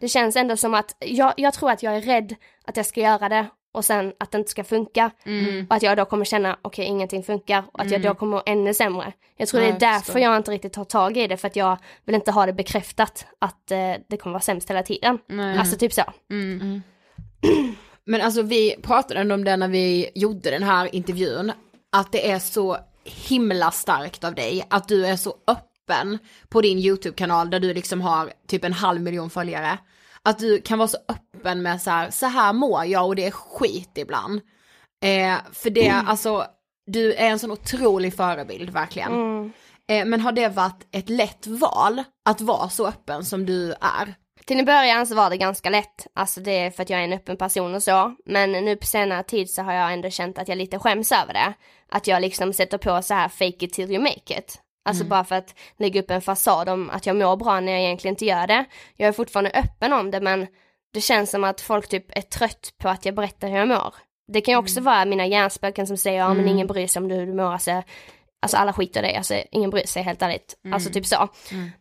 Det känns ändå som att jag, jag tror att jag är rädd att jag ska göra det och sen att det inte ska funka. Mm. Och att jag då kommer känna, okej ingenting funkar och att jag då kommer må ännu sämre. Jag tror Ja, det är därför jag inte riktigt tar tag i det för att jag vill inte ha det bekräftat att eh, det kommer vara sämst hela tiden. Nej. Alltså typ så. Mm. Men alltså vi pratade ändå om det när vi gjorde den här intervjun, att det är så himla starkt av dig, att du är så öppen på din YouTube-kanal där du liksom har typ en halv miljon följare. Att du kan vara så öppen med så här, så här mår jag och det är skit ibland. Eh, för det, alltså, du är en sån otrolig förebild verkligen. Mm. Eh, men har det varit ett lätt val att vara så öppen som du är? Till en början så var det ganska lätt, alltså det är för att jag är en öppen person och så, men nu på senare tid så har jag ändå känt att jag lite skäms över det. Att jag liksom sätter på så här fake it till you make it. Alltså bara för att lägga upp en fasad om att jag mår bra när jag egentligen inte gör det. Jag är fortfarande öppen om det men det känns som att folk typ är trött på att jag berättar hur jag mår. Det kan ju också vara mina hjärnspöken som säger ja men ingen bryr sig om hur du mår, alltså, alltså alla skiter i dig, alltså ingen bryr sig helt ärligt. Alltså typ så.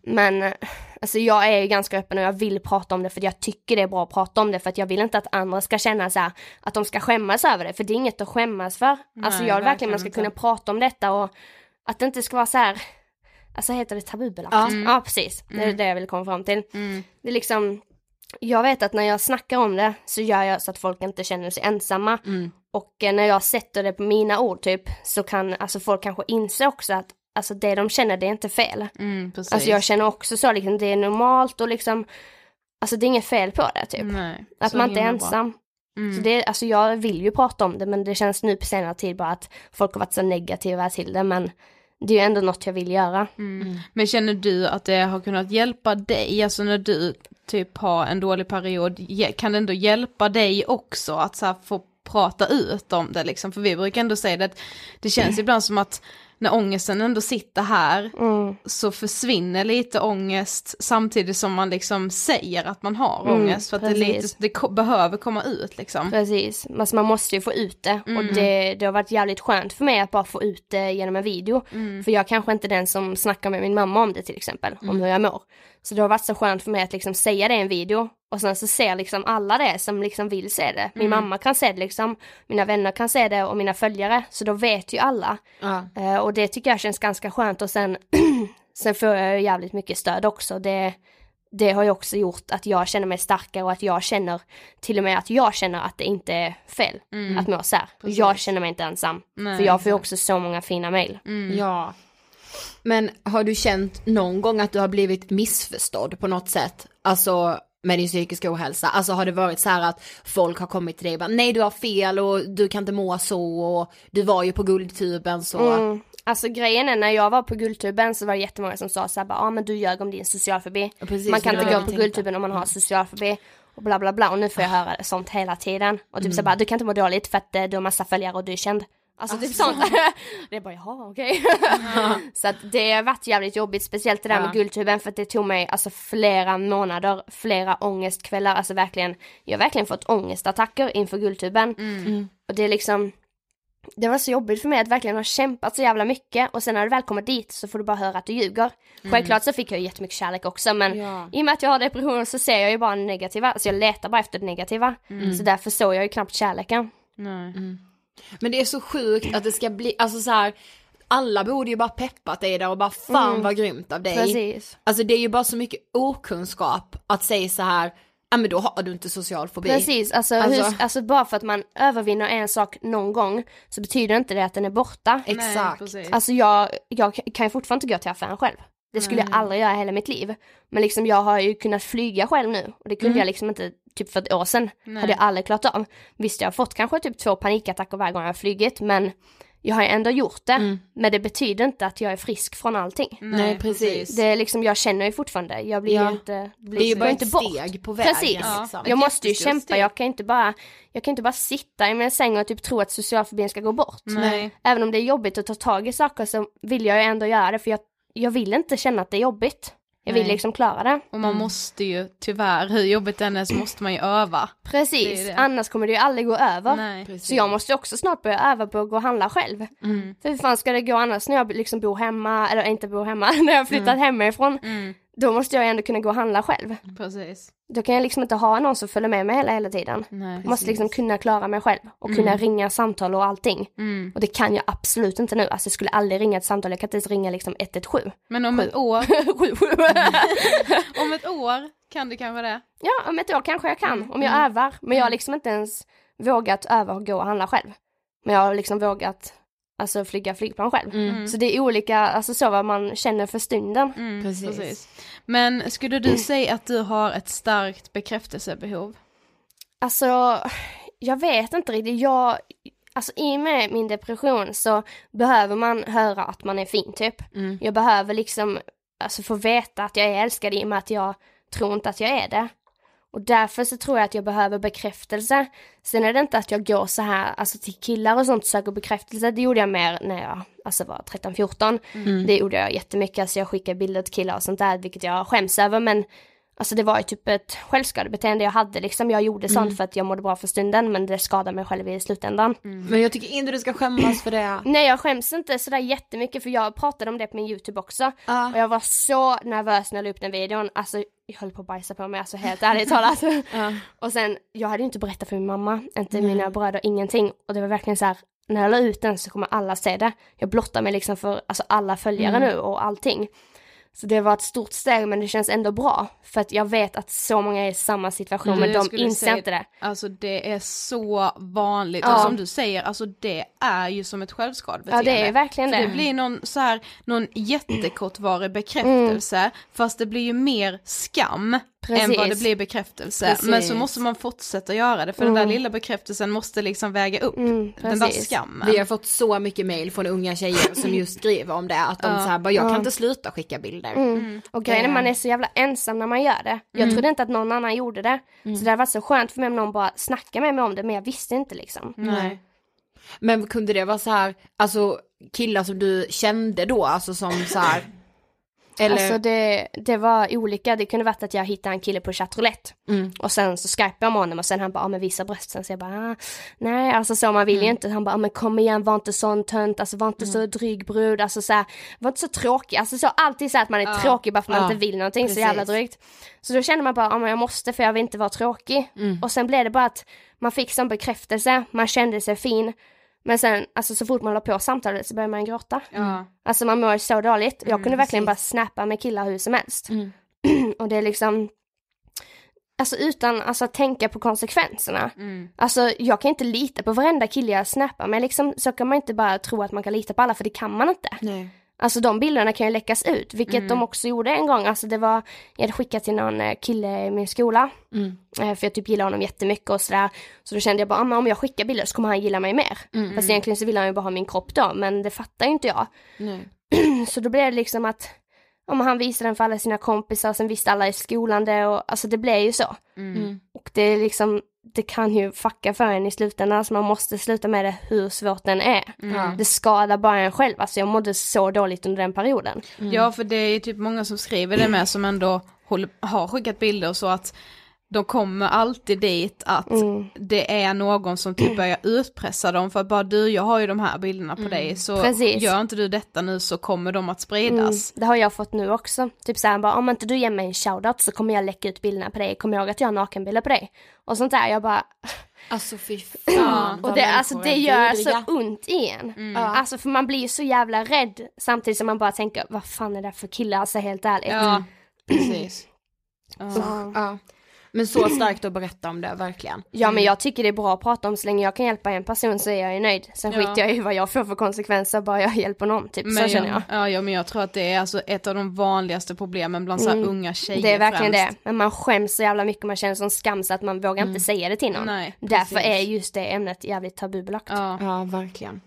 Men eh, alltså jag är ju ganska öppen och jag vill prata om det för att jag tycker det är bra att prata om det för att jag vill inte att andra ska känna så här, att de ska skämmas över det för det är inget att skämmas för. alltså Nej, jag vill verkligen man ska kunna prata om detta och att det inte ska vara så här, alltså heter det tabubelagt? Ja, precis, det är det jag vill komma fram till. Det är liksom, jag vet att när jag snackar om det så gör jag så att folk inte känner sig ensamma. Och eh, när jag sätter det på mina ord typ så kan alltså folk kanske inse också att alltså det de känner det är inte fel. Mm, precis. Alltså jag känner också så liksom det är normalt och liksom Alltså det är inget fel på det typ. Nej, att man inte är ensam. Mm. Så det, alltså jag vill ju prata om det men det känns nu på senare tid bara att folk har varit så negativa till det men det är ju ändå något jag vill göra. Men känner du att det har kunnat hjälpa dig, alltså när du typ har en dålig period, kan det ändå hjälpa dig också att så här få prata ut om det liksom? För vi brukar ändå säga det att det känns ibland som att när ångesten ändå sitter här Mm. så försvinner lite ångest samtidigt som man liksom säger att man har Mm, ångest för att det, lite, det ko- behöver komma ut liksom. Precis, alltså man måste ju få ut det och det, det har varit jävligt skönt för mig att bara få ut det genom en video. För jag kanske inte är den som snackar med min mamma om det till exempel, om hur jag mår. Så det har varit så skönt för mig att liksom säga det i en video och sen så ser liksom alla det som liksom vill se det. Min mamma kan se det liksom, mina vänner kan se det och mina följare, så då vet ju alla. Ja. Eh, och det tycker jag känns ganska skönt och sen, sen får jag ju jävligt mycket stöd också. Det, det har ju också gjort att jag känner mig starkare och att jag känner till och med att jag känner att det inte är fel att må så här. Jag känner mig inte ensam. Nej, för jag får ju också så många fina mail. Ja. Men har du känt någon gång att du har blivit missförstådd på något sätt? Alltså med din psykiska ohälsa? Alltså har det varit så här att folk har kommit till dig och bara nej du har fel och du kan inte må så och du var ju på guldtuben så. Mm. Alltså grejen är när jag var på Guldtuben så var det jättemånga som sa såhär ja ah, men du ljög om din socialfobi. Precis, Man kan inte gå på tänkte. Guldtuben om man har socialfobi. Och bla bla bla och nu får jag höra sånt hela tiden. Och typ så bara du kan inte må dåligt för att eh, du har massa följare och du är känd. Alltså typ sånt. det är bara jaha okej. så att det har varit jävligt jobbigt, speciellt det där Ja. med Guldtuben för att det tog mig alltså flera månader, flera ångestkvällar, alltså verkligen, jag har verkligen fått ångestattacker inför Guldtuben. Och det är liksom, det var så jobbigt för mig att verkligen ha kämpat så jävla mycket och sen när du väl kommer dit så får du bara höra att du ljuger. Självklart så fick jag jättemycket kärlek också men Ja. i och med att jag har depression så ser jag ju bara det negativa, så jag letar bara efter det negativa. Så därför såg jag ju knappt kärleken. Nej. Men det är så sjukt att det ska bli, alltså så här. Alla borde ju bara peppat dig där och bara fan Mm. vad grymt av dig. Precis. Alltså det är ju bara så mycket okunskap att säga så här, ja men då har du inte social fobi. Precis, alltså, Alltså- hur, alltså bara för att man övervinner en sak någon gång så betyder inte det att den är borta. Exakt. precis. Alltså jag, jag kan ju fortfarande inte gå till affären själv. Det skulle jag aldrig göra hela mitt liv. Men liksom jag har ju kunnat flyga själv nu och det kunde jag liksom inte typ för ett år sedan. Hade jag aldrig klarat av. Visst jag har fått kanske typ två panikattacker varje gång jag har flugit men jag har ju ändå gjort det. Men det betyder inte att jag är frisk från allting. Nej precis. Det är liksom, jag känner ju fortfarande, jag blir Ja. ju inte, blir, Det är ju bara inte ett bort. steg på vägen. Precis. liksom. Jag måste ju kämpa, steg. jag kan inte bara, jag kan inte bara sitta i min säng och typ tro att socialfobin ska gå bort. Nej. Även om det är jobbigt att ta tag i saker så vill jag ju ändå göra det för jag, jag vill inte känna att det är jobbigt. Jag vill Nej. liksom klara det. Och man måste ju tyvärr, hur jobbigt det än är så måste man ju öva. Det Precis, är det. annars kommer det ju aldrig gå över. Nej. Så jag måste också snart börja öva på att gå och handla själv. Mm. För hur fan ska det gå annars när jag liksom bor hemma, eller inte bor hemma, när jag har flyttat Mm. hemifrån. Då måste jag ändå kunna gå och handla själv. Precis. Då kan jag liksom inte ha någon som följer med mig hela, hela tiden. Nej. Jag måste liksom kunna klara mig själv och kunna ringa samtal och allting. Mm. Och det kan jag absolut inte nu. Alltså jag skulle aldrig ringa ett samtal, jag kan inte ens ringa liksom 117. Men om ett år, 77. om ett år kan du kanske det? ja, om ett år kanske jag kan, om jag Mm. övar. Men jag har liksom inte ens vågat öva och gå och handla själv. Men jag har liksom vågat alltså flyga flygplan själv. Mm. Så det är olika, alltså så vad man känner för stunden. Mm, Precis. Men skulle du säga att du har ett starkt bekräftelsebehov? Alltså, jag vet inte riktigt. Jag, alltså i och med min depression så behöver man höra att man är fin typ. Mm. Jag behöver liksom, alltså få veta att jag är älskad i och med att jag tror inte att jag är det. Och därför så tror jag att jag behöver bekräftelse. Sen är det inte att jag går så här, alltså till killar och sånt söker bekräftelse. Det gjorde jag mer när jag alltså var 13-14. Mm. Det gjorde jag jättemycket, alltså jag skickade bilder till killar och sånt där, vilket jag skäms över. Men alltså det var ju typ ett självskadebeteende jag hade liksom. Jag gjorde sånt för att jag mådde bra för stunden, men det skadade mig själv i slutändan. Men jag tycker inte du ska skämmas för det. Nej jag skäms inte sådär jättemycket för jag pratade om det på min youtube också. Ja. Och jag var så nervös när jag la upp den videon, alltså jag höll på att bajsa på mig, alltså helt ärligt talat. Ja. Och sen, jag hade ju inte berättat för min mamma, inte mina bröder, ingenting. Och det var verkligen så här, när jag la ut den så kommer alla se det. Jag blottar mig liksom för alltså, alla följare nu och allting. Så det var ett stort steg men det känns ändå bra. För att jag vet att så många är i samma situation Du, men de inser säga- inte det. Alltså det är så vanligt, Ja. och som du säger, alltså det är ju som ett Ja självskadebeteende. det är verkligen För det. det blir någon så här, någon jättekortvarig bekräftelse, fast det blir ju mer skam än Precis. vad det blir bekräftelse. Precis. Men så måste man fortsätta göra det, för den där lilla bekräftelsen måste liksom väga upp Mm, den där skammen. Vi har fått så mycket mail från unga tjejer som just skriver om det, att de Ja. så här, bara, jag kan inte sluta skicka bilder. Mm. Och grejen är man är så jävla ensam när man gör det. Jag Mm. trodde inte att någon annan gjorde det. Så det hade varit så skönt för mig om någon bara snackade med mig om det men jag visste inte liksom. Nej. Men kunde det vara så här, alltså killar som du kände då, alltså som så här, eller? Alltså det, det var olika, det kunde varit att jag hittade en kille på chatroulette Mm. och sen så skypade jag med honom och sen han bara, ah, men visa brösten så jag bara, ah, nej alltså så man vill Mm. ju inte, han bara, ah, men kom igen var inte sån tönt, alltså var inte så dryg brud, alltså så här, var inte så tråkig, alltså så alltid så att man är tråkig bara för man Ja, inte vill någonting, precis. så jävla drygt. Så då kände man bara, ah, men jag måste för jag vill inte vara tråkig. Mm. Och sen blev det bara att man fick sån bekräftelse, man kände sig fin, men sen alltså så fort man la på samtalet så började man gråta. Ja. Alltså man mår så dåligt. Jag kunde verkligen bara precis. snappa med killar hur som helst. Mm. och det är liksom, alltså utan alltså, att tänka på konsekvenserna. Mm. Alltså jag kan inte lita på varenda kille jag snappar med liksom, så kan man inte bara tro att man kan lita på alla för det kan man inte. Nej. Alltså de bilderna kan ju läckas ut, vilket Mm. de också gjorde en gång. Alltså det var, jag hade skickat till någon eh, kille i min skola. Mm. Eh, För jag typ gillar honom jättemycket och sådär. Så då kände jag bara, ah, om jag skickar bilder så kommer han gilla mig mer. Mm. Fast egentligen så vill han ju bara ha min kropp då, men det fattar ju inte jag. Nej. Så då blev det liksom att om han visade den för alla sina kompisar, sen visste alla i skolan det och alltså det blev ju så. Mm. Och det är liksom, det kan ju fucka för en i slutändan, så man måste sluta med det hur svårt den är. Ja. Det skadar bara en själv, alltså jag mådde så dåligt under den perioden. Ja, för det är ju typ många som skriver det med som ändå håller, har skickat bilder så att de kommer alltid dit att Mm. det är någon som typ börjar utpressa dem för att bara du, jag har ju de här bilderna på dig så Mm. Precis. gör inte du detta nu så kommer de att Mm, spridas. det har jag fått nu också. Typ såhär bara, om inte du ger mig en shoutout så kommer jag läcka ut bilderna på dig. Kom ihåg att jag har nakenbilder på dig. Och sånt där, jag bara, Alltså fy fan och det, alltså, det gör så ont i en. Mm. Alltså för man blir ju så jävla rädd samtidigt som man bara tänker, vad fan är det för killar, alltså helt ärligt. Ja, precis. Så, Ja. Men så starkt att berätta om det, verkligen. ja men jag tycker det är bra att prata om, så länge jag kan hjälpa en person så är jag ju nöjd. Sen Ja. skiter jag i vad jag får för konsekvenser, bara jag hjälper någon, typ så Men känner jag. Ja, ja, men jag tror att det är alltså ett av de vanligaste problemen bland så här Mm. unga tjejer Det är verkligen främst. det, men man skäms så jävla mycket, man känner sån skam så att man vågar inte säga det till någon. Nej, Därför precis. är just det ämnet jävligt tabubelagt. Ja. Ja, verkligen.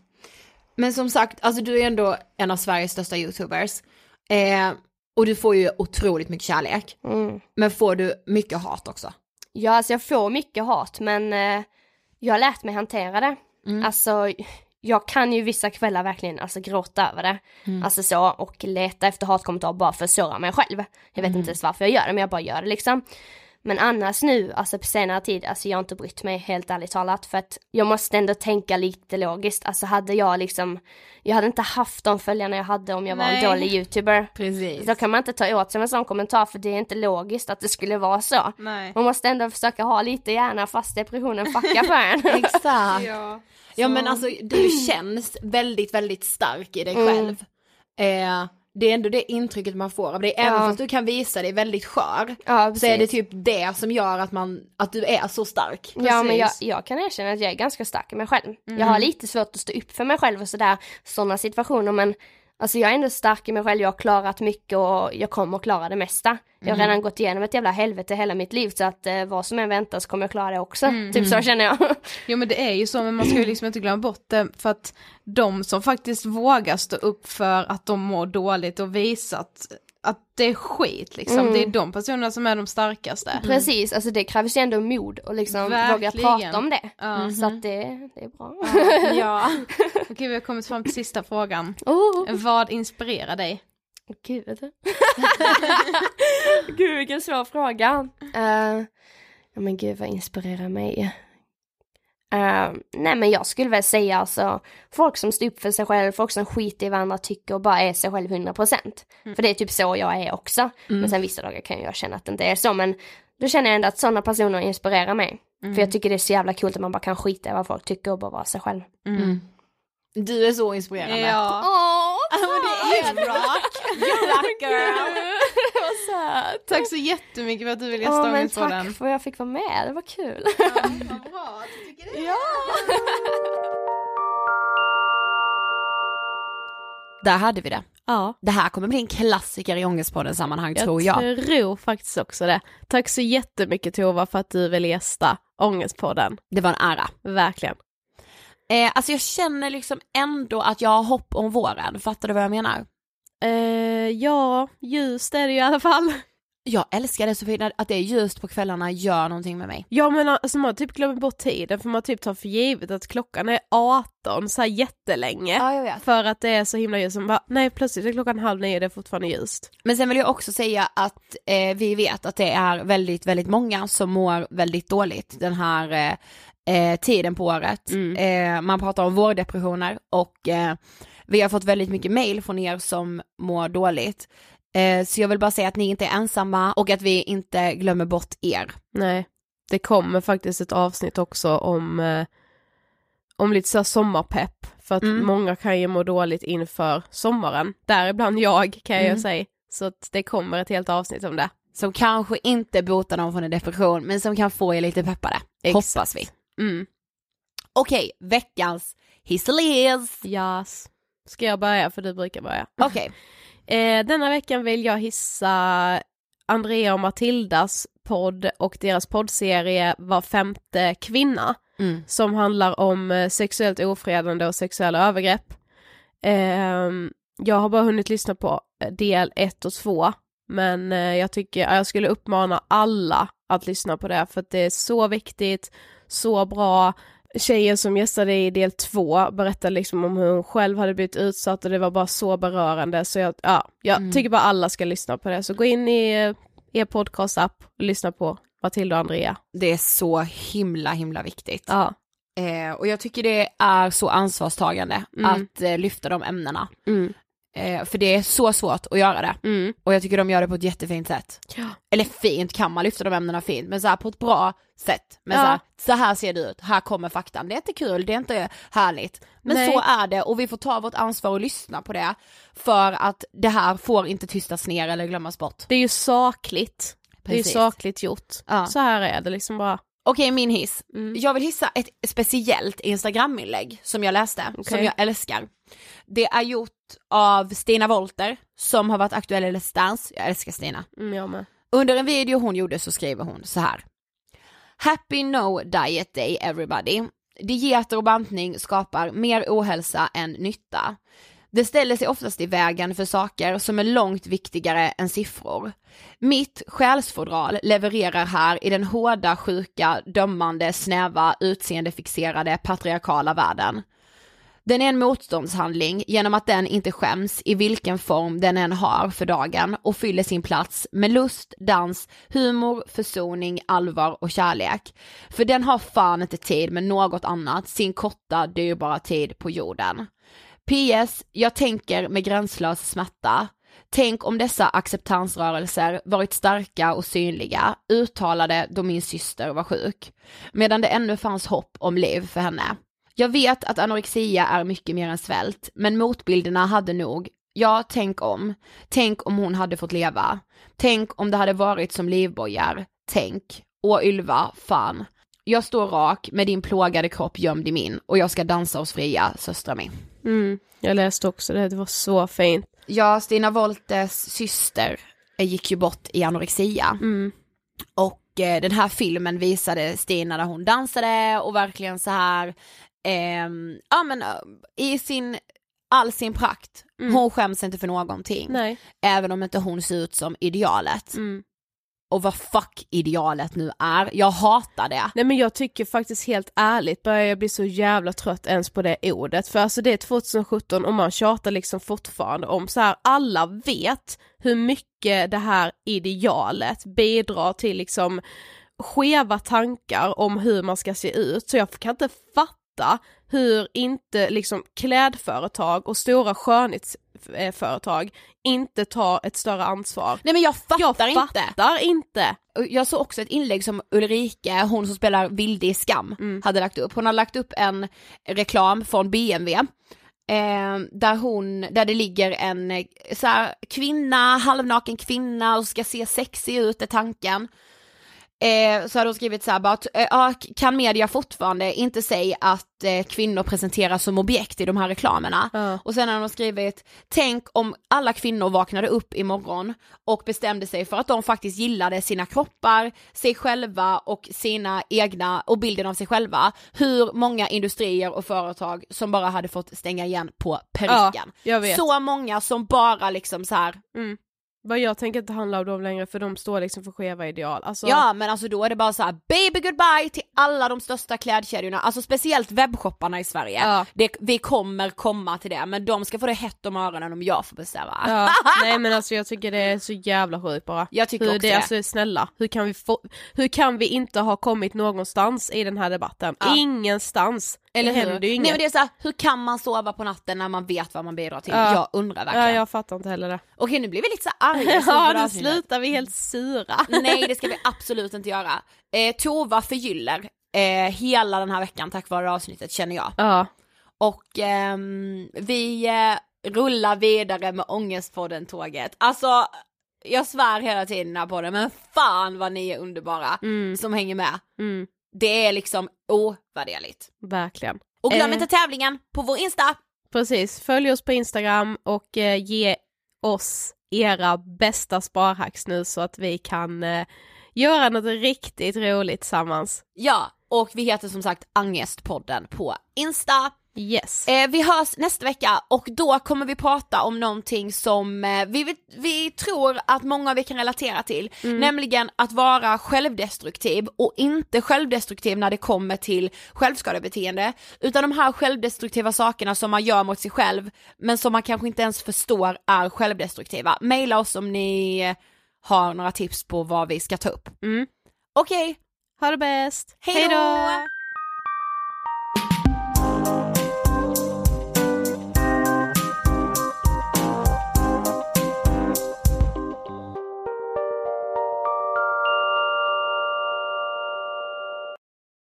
Men som sagt, alltså du är ändå en av Sveriges största YouTubers. Eh, och du får ju otroligt mycket kärlek. Mm. Men får du mycket hat också? Ja, alltså jag får mycket hat men eh, jag har lärt mig hantera det. Mm. Alltså, jag kan ju vissa kvällar verkligen alltså gråta över det. Mm. Alltså så och leta efter hatkommentarer bara för att såra mig själv. Jag vet Mm. inte ens varför jag gör det men jag bara gör det liksom. Men annars nu, alltså på senare tid, alltså jag har inte brytt mig helt ärligt talat för att jag måste ändå tänka lite logiskt. Alltså hade jag liksom, jag hade inte haft de följarna jag hade om jag var Nej. en dålig youtuber. Precis. Då kan man inte ta åt sig en sån kommentar för det är inte logiskt att det skulle vara så. Nej. Man måste ändå försöka ha lite hjärna fast depressionen fuckar för en. Exakt. Ja. Ja men alltså du känns väldigt, väldigt stark i dig Mm. själv. Eh, det är ändå det intrycket man får av dig, även Ja. fast du kan visa dig väldigt skör. Ja, Så är det precis. typ det som gör att man, att du är så stark. Ja men jag, Precis. jag kan erkänna att jag är ganska stark i mig själv. Jag har lite svårt att stå upp för mig själv och sådär, sådana situationer men Alltså jag är ändå stark i mig själv, jag har klarat mycket och jag kommer att klara det mesta. Jag har redan gått igenom ett jävla helvete hela mitt liv så att eh, vad som än väntar så kommer jag klara det också. Typ så känner jag. Jo men det är ju så, men man ska ju liksom inte glömma bort det för att de som faktiskt vågar stå upp för att de mår dåligt och visa att, det är skit liksom, Mm. det är de personerna som är de starkaste. Precis, alltså det krävs ju ändå mod och liksom våga Verkligen. prata om det. Ja. Så att det, det är bra. Ja. Okej vi har kommit fram till sista frågan. Oh, Vad inspirerar dig? gud. gud vilken svår fråga. Uh, ja men gud vad inspirerar mig? Eh, nej men jag skulle väl säga alltså folk som står upp för sig själv, folk som skiter i vad andra tycker och bara är sig själv 100%. För det är typ så jag är också. Men sen vissa dagar kan jag känna att det inte är så men då känner jag ändå att sådana personer inspirerar mig. För jag tycker det är så jävla coolt att man bara kan skita i vad folk tycker och bara vara sig själv. Du är så inspirerande. Ja. Åh, men det är bra. You're that girl. Tack så jättemycket för att du ville Ja gästa men Ångestpodden. tack för att jag fick vara med, det var kul. Vad bra att du tycker det. ja. Där hade vi det. Ja, Det här kommer bli en klassiker i Ångestpodden sammanhang jag tror jag. tror faktiskt också det. Tack så jättemycket Tova för att du ville gästa Ångestpodden. Det var en ära. Verkligen. Eh, alltså jag känner liksom ändå att jag har hopp om våren, fattar du vad jag menar? Eh, ja, ljust är det ju i alla fall. Jag älskar det Sofie, att det är ljust på kvällarna gör någonting med mig. Ja men alltså man typ glömmer bort tiden för man typ tar för givet att klockan är 18 så här jättelänge. jag vet. För att det är så himla ljust som bara, nej plötsligt är klockan halv nio det är fortfarande ljust. Men sen vill jag också säga att eh, vi vet att det är väldigt, väldigt många som mår väldigt dåligt den här eh, eh, tiden på året. Eh, man pratar om vårdepressioner och eh, vi har fått väldigt mycket mail från er som mår dåligt. Eh, så jag vill bara säga att ni inte är ensamma och att vi inte glömmer bort er. Nej, det kommer faktiskt ett avsnitt också om, eh, om lite så sommarpepp. För att Mm. många kan ju må dåligt inför sommaren. Däribland jag kan jag Mm. säga. Så att det kommer ett helt avsnitt om det. Som kanske inte botar någon från en depression men som kan få er lite peppade. Exakt. Hoppas vi. Mm. Okej, veckans hisseliz. Yes. Ska jag börja för du brukar börja. Okej. Eh, denna veckan vill jag hissa Andrea och Matildas podd och deras poddserie Var femte kvinna Mm. som handlar om eh, sexuellt ofredande och sexuella övergrepp. Ehm, jag har bara hunnit lyssna på eh, del 1 och 2 men eh, jag tycker jag skulle uppmana alla att lyssna på det för att det är så viktigt, så bra. Tjejen som gästade i del 2 berättade liksom om hur hon själv hade blivit utsatt och det var bara så berörande så jag, ja, jag Mm. tycker bara alla ska lyssna på det. Så gå in i eh, er podcast-app och lyssna på Matilda och Andrea. Det är så himla himla viktigt. Ja. Eh, och jag tycker det är så ansvarstagande Mm. att eh, lyfta de ämnena. Mm. Eh, för det är så svårt att göra det. Mm. Och jag tycker de gör det på ett jättefint sätt. Ja. Eller fint, kan man lyfta de ämnena fint, men så här på ett bra sätt. Men Ja. så, här, så här ser det ut, här kommer faktan. Det är inte kul, det är inte härligt. Men Nej. så är det och vi får ta vårt ansvar och lyssna på det. För att det här får inte tystas ner eller glömmas bort. Det är ju sakligt. Det är ju Precis. sakligt gjort. Ja. Så här är det liksom bara. Okej, min hiss. Mm. Jag vill hissa ett speciellt Instagram-inlägg som jag läste, som Okej. jag älskar. Det är gjort av Stina Wolter som har varit aktuell i Let's Dance. Jag älskar Stina. Mm, jag med. Under en video hon gjorde så skriver hon så här. Happy No Diet Day everybody. Dieter och bantning skapar mer ohälsa än nytta. Det ställer sig oftast i vägen för saker som är långt viktigare än siffror. Mitt själsfodral levererar här i den hårda, sjuka, dömande, snäva, utseendefixerade, patriarkala världen. Den är en motståndshandling genom att den inte skäms i vilken form den än har för dagen och fyller sin plats med lust, dans, humor, försoning, allvar och kärlek. För den har fan inte tid med något annat sin korta dyrbara tid på jorden. PS. Jag tänker med gränslös smärta. Tänk om dessa acceptansrörelser varit starka och synliga, uttalade då min syster var sjuk. Medan det ännu fanns hopp om liv för henne. Jag vet att anorexia är mycket mer än svält, men motbilderna hade nog, ja tänk om, tänk om hon hade fått leva. Tänk om det hade varit som livbojar, tänk, åh Ylva, fan. Jag står rak med din plågade kropp gömd i min och jag ska dansa oss fria, söstra min. Mm, jag läste också det, det var så fint. Ja, Stina Wolters syster eh, gick ju bort i anorexia. Mm. Och eh, den här filmen visade Stina när hon dansade och verkligen så här, ehm, ja men eh, i sin, all sin prakt. Mm. Hon skäms inte för någonting. Nej. Även om inte hon ser ut som idealet. Mm. Och vad fuck idealet nu är, jag hatar det. Nej men jag tycker faktiskt helt ärligt börjar jag bli så jävla trött ens på det ordet. För alltså det är 2017 och man tjatar liksom fortfarande om så här, alla vet hur mycket det här idealet bidrar till liksom skeva tankar om hur man ska se ut. Så jag kan inte fatta hur inte liksom klädföretag och stora skönhetsföretag inte tar ett större ansvar. Nej men jag fattar Jag inte. fattar inte. Jag såg också ett inlägg som Ulrike, hon som spelar Vilde i Skam, Mm. hade lagt upp. Hon har lagt upp en reklam från BMW. Eh, där hon, där det ligger en eh, så här, kvinna, halvnaken kvinna och ska se sexig ut är tanken. Eh, så hade hon skrivit så här bara, att, eh, ja, kan media fortfarande inte säga att eh, kvinnor presenteras som objekt i de här reklamerna? Ja. Och sen har de skrivit, tänk om alla kvinnor vaknade upp imorgon och bestämde sig för att de faktiskt gillade sina kroppar, sig själva och sina egna, och bilden av sig själva. Hur många industrier och företag som bara hade fått stänga igen på periken. vet. Så många som bara liksom så här. Mm. Vad jag tänker inte handla om dem längre för de står liksom för skeva ideal. Alltså, Ja men alltså då är det bara så här: baby goodbye till alla de största klädkedjorna, alltså speciellt webbshopparna i Sverige. Ja. Det, vi kommer komma till det men de ska få det hett om öronen om jag får bestämma. Ja, nej men alltså jag tycker det är så jävla sjukt bara. Jag tycker hur också det. det. Alltså snälla, hur kan, vi få, hur kan vi inte ha kommit någonstans i den här debatten? Ja. Ingenstans. Eller det hur? händer ju Nej inget. men det är så här, hur kan man sova på natten när man vet vad man bidrar till? Ja. Jag undrar verkligen. Ja, jag fattar inte heller det. Okej nu blir vi lite så arga Ja, nu slutar vi helt sura. Nej det ska vi absolut inte göra. Eh, Tova förgyller eh, hela den här veckan tack vare avsnittet känner jag. Ja. Och ehm, vi eh, rullar vidare med Ångestpodden-tåget. Alltså, jag svär hela tiden här på det, men fan vad ni är underbara Mm. som hänger med. Mm, Det är liksom ovärderligt. verkligen. Och glöm Eh. inte tävlingen på vår Insta! Precis, följ oss på Instagram och eh, ge oss era bästa sparhacks nu så att vi kan eh, göra något riktigt roligt tillsammans. Ja, och vi heter som sagt Angestpodden på Insta. Yes. Eh, vi hörs nästa vecka och då kommer vi prata om någonting som eh, vi, vi tror att många av er kan relatera till, nämligen att vara självdestruktiv och inte självdestruktiv när det kommer till självskadebeteende, utan de här självdestruktiva sakerna som man gör mot sig själv, men som man kanske inte ens förstår är självdestruktiva. Maila oss om ni har några tips på vad vi ska ta upp. Mm. Okej, Ha det bäst. hej då!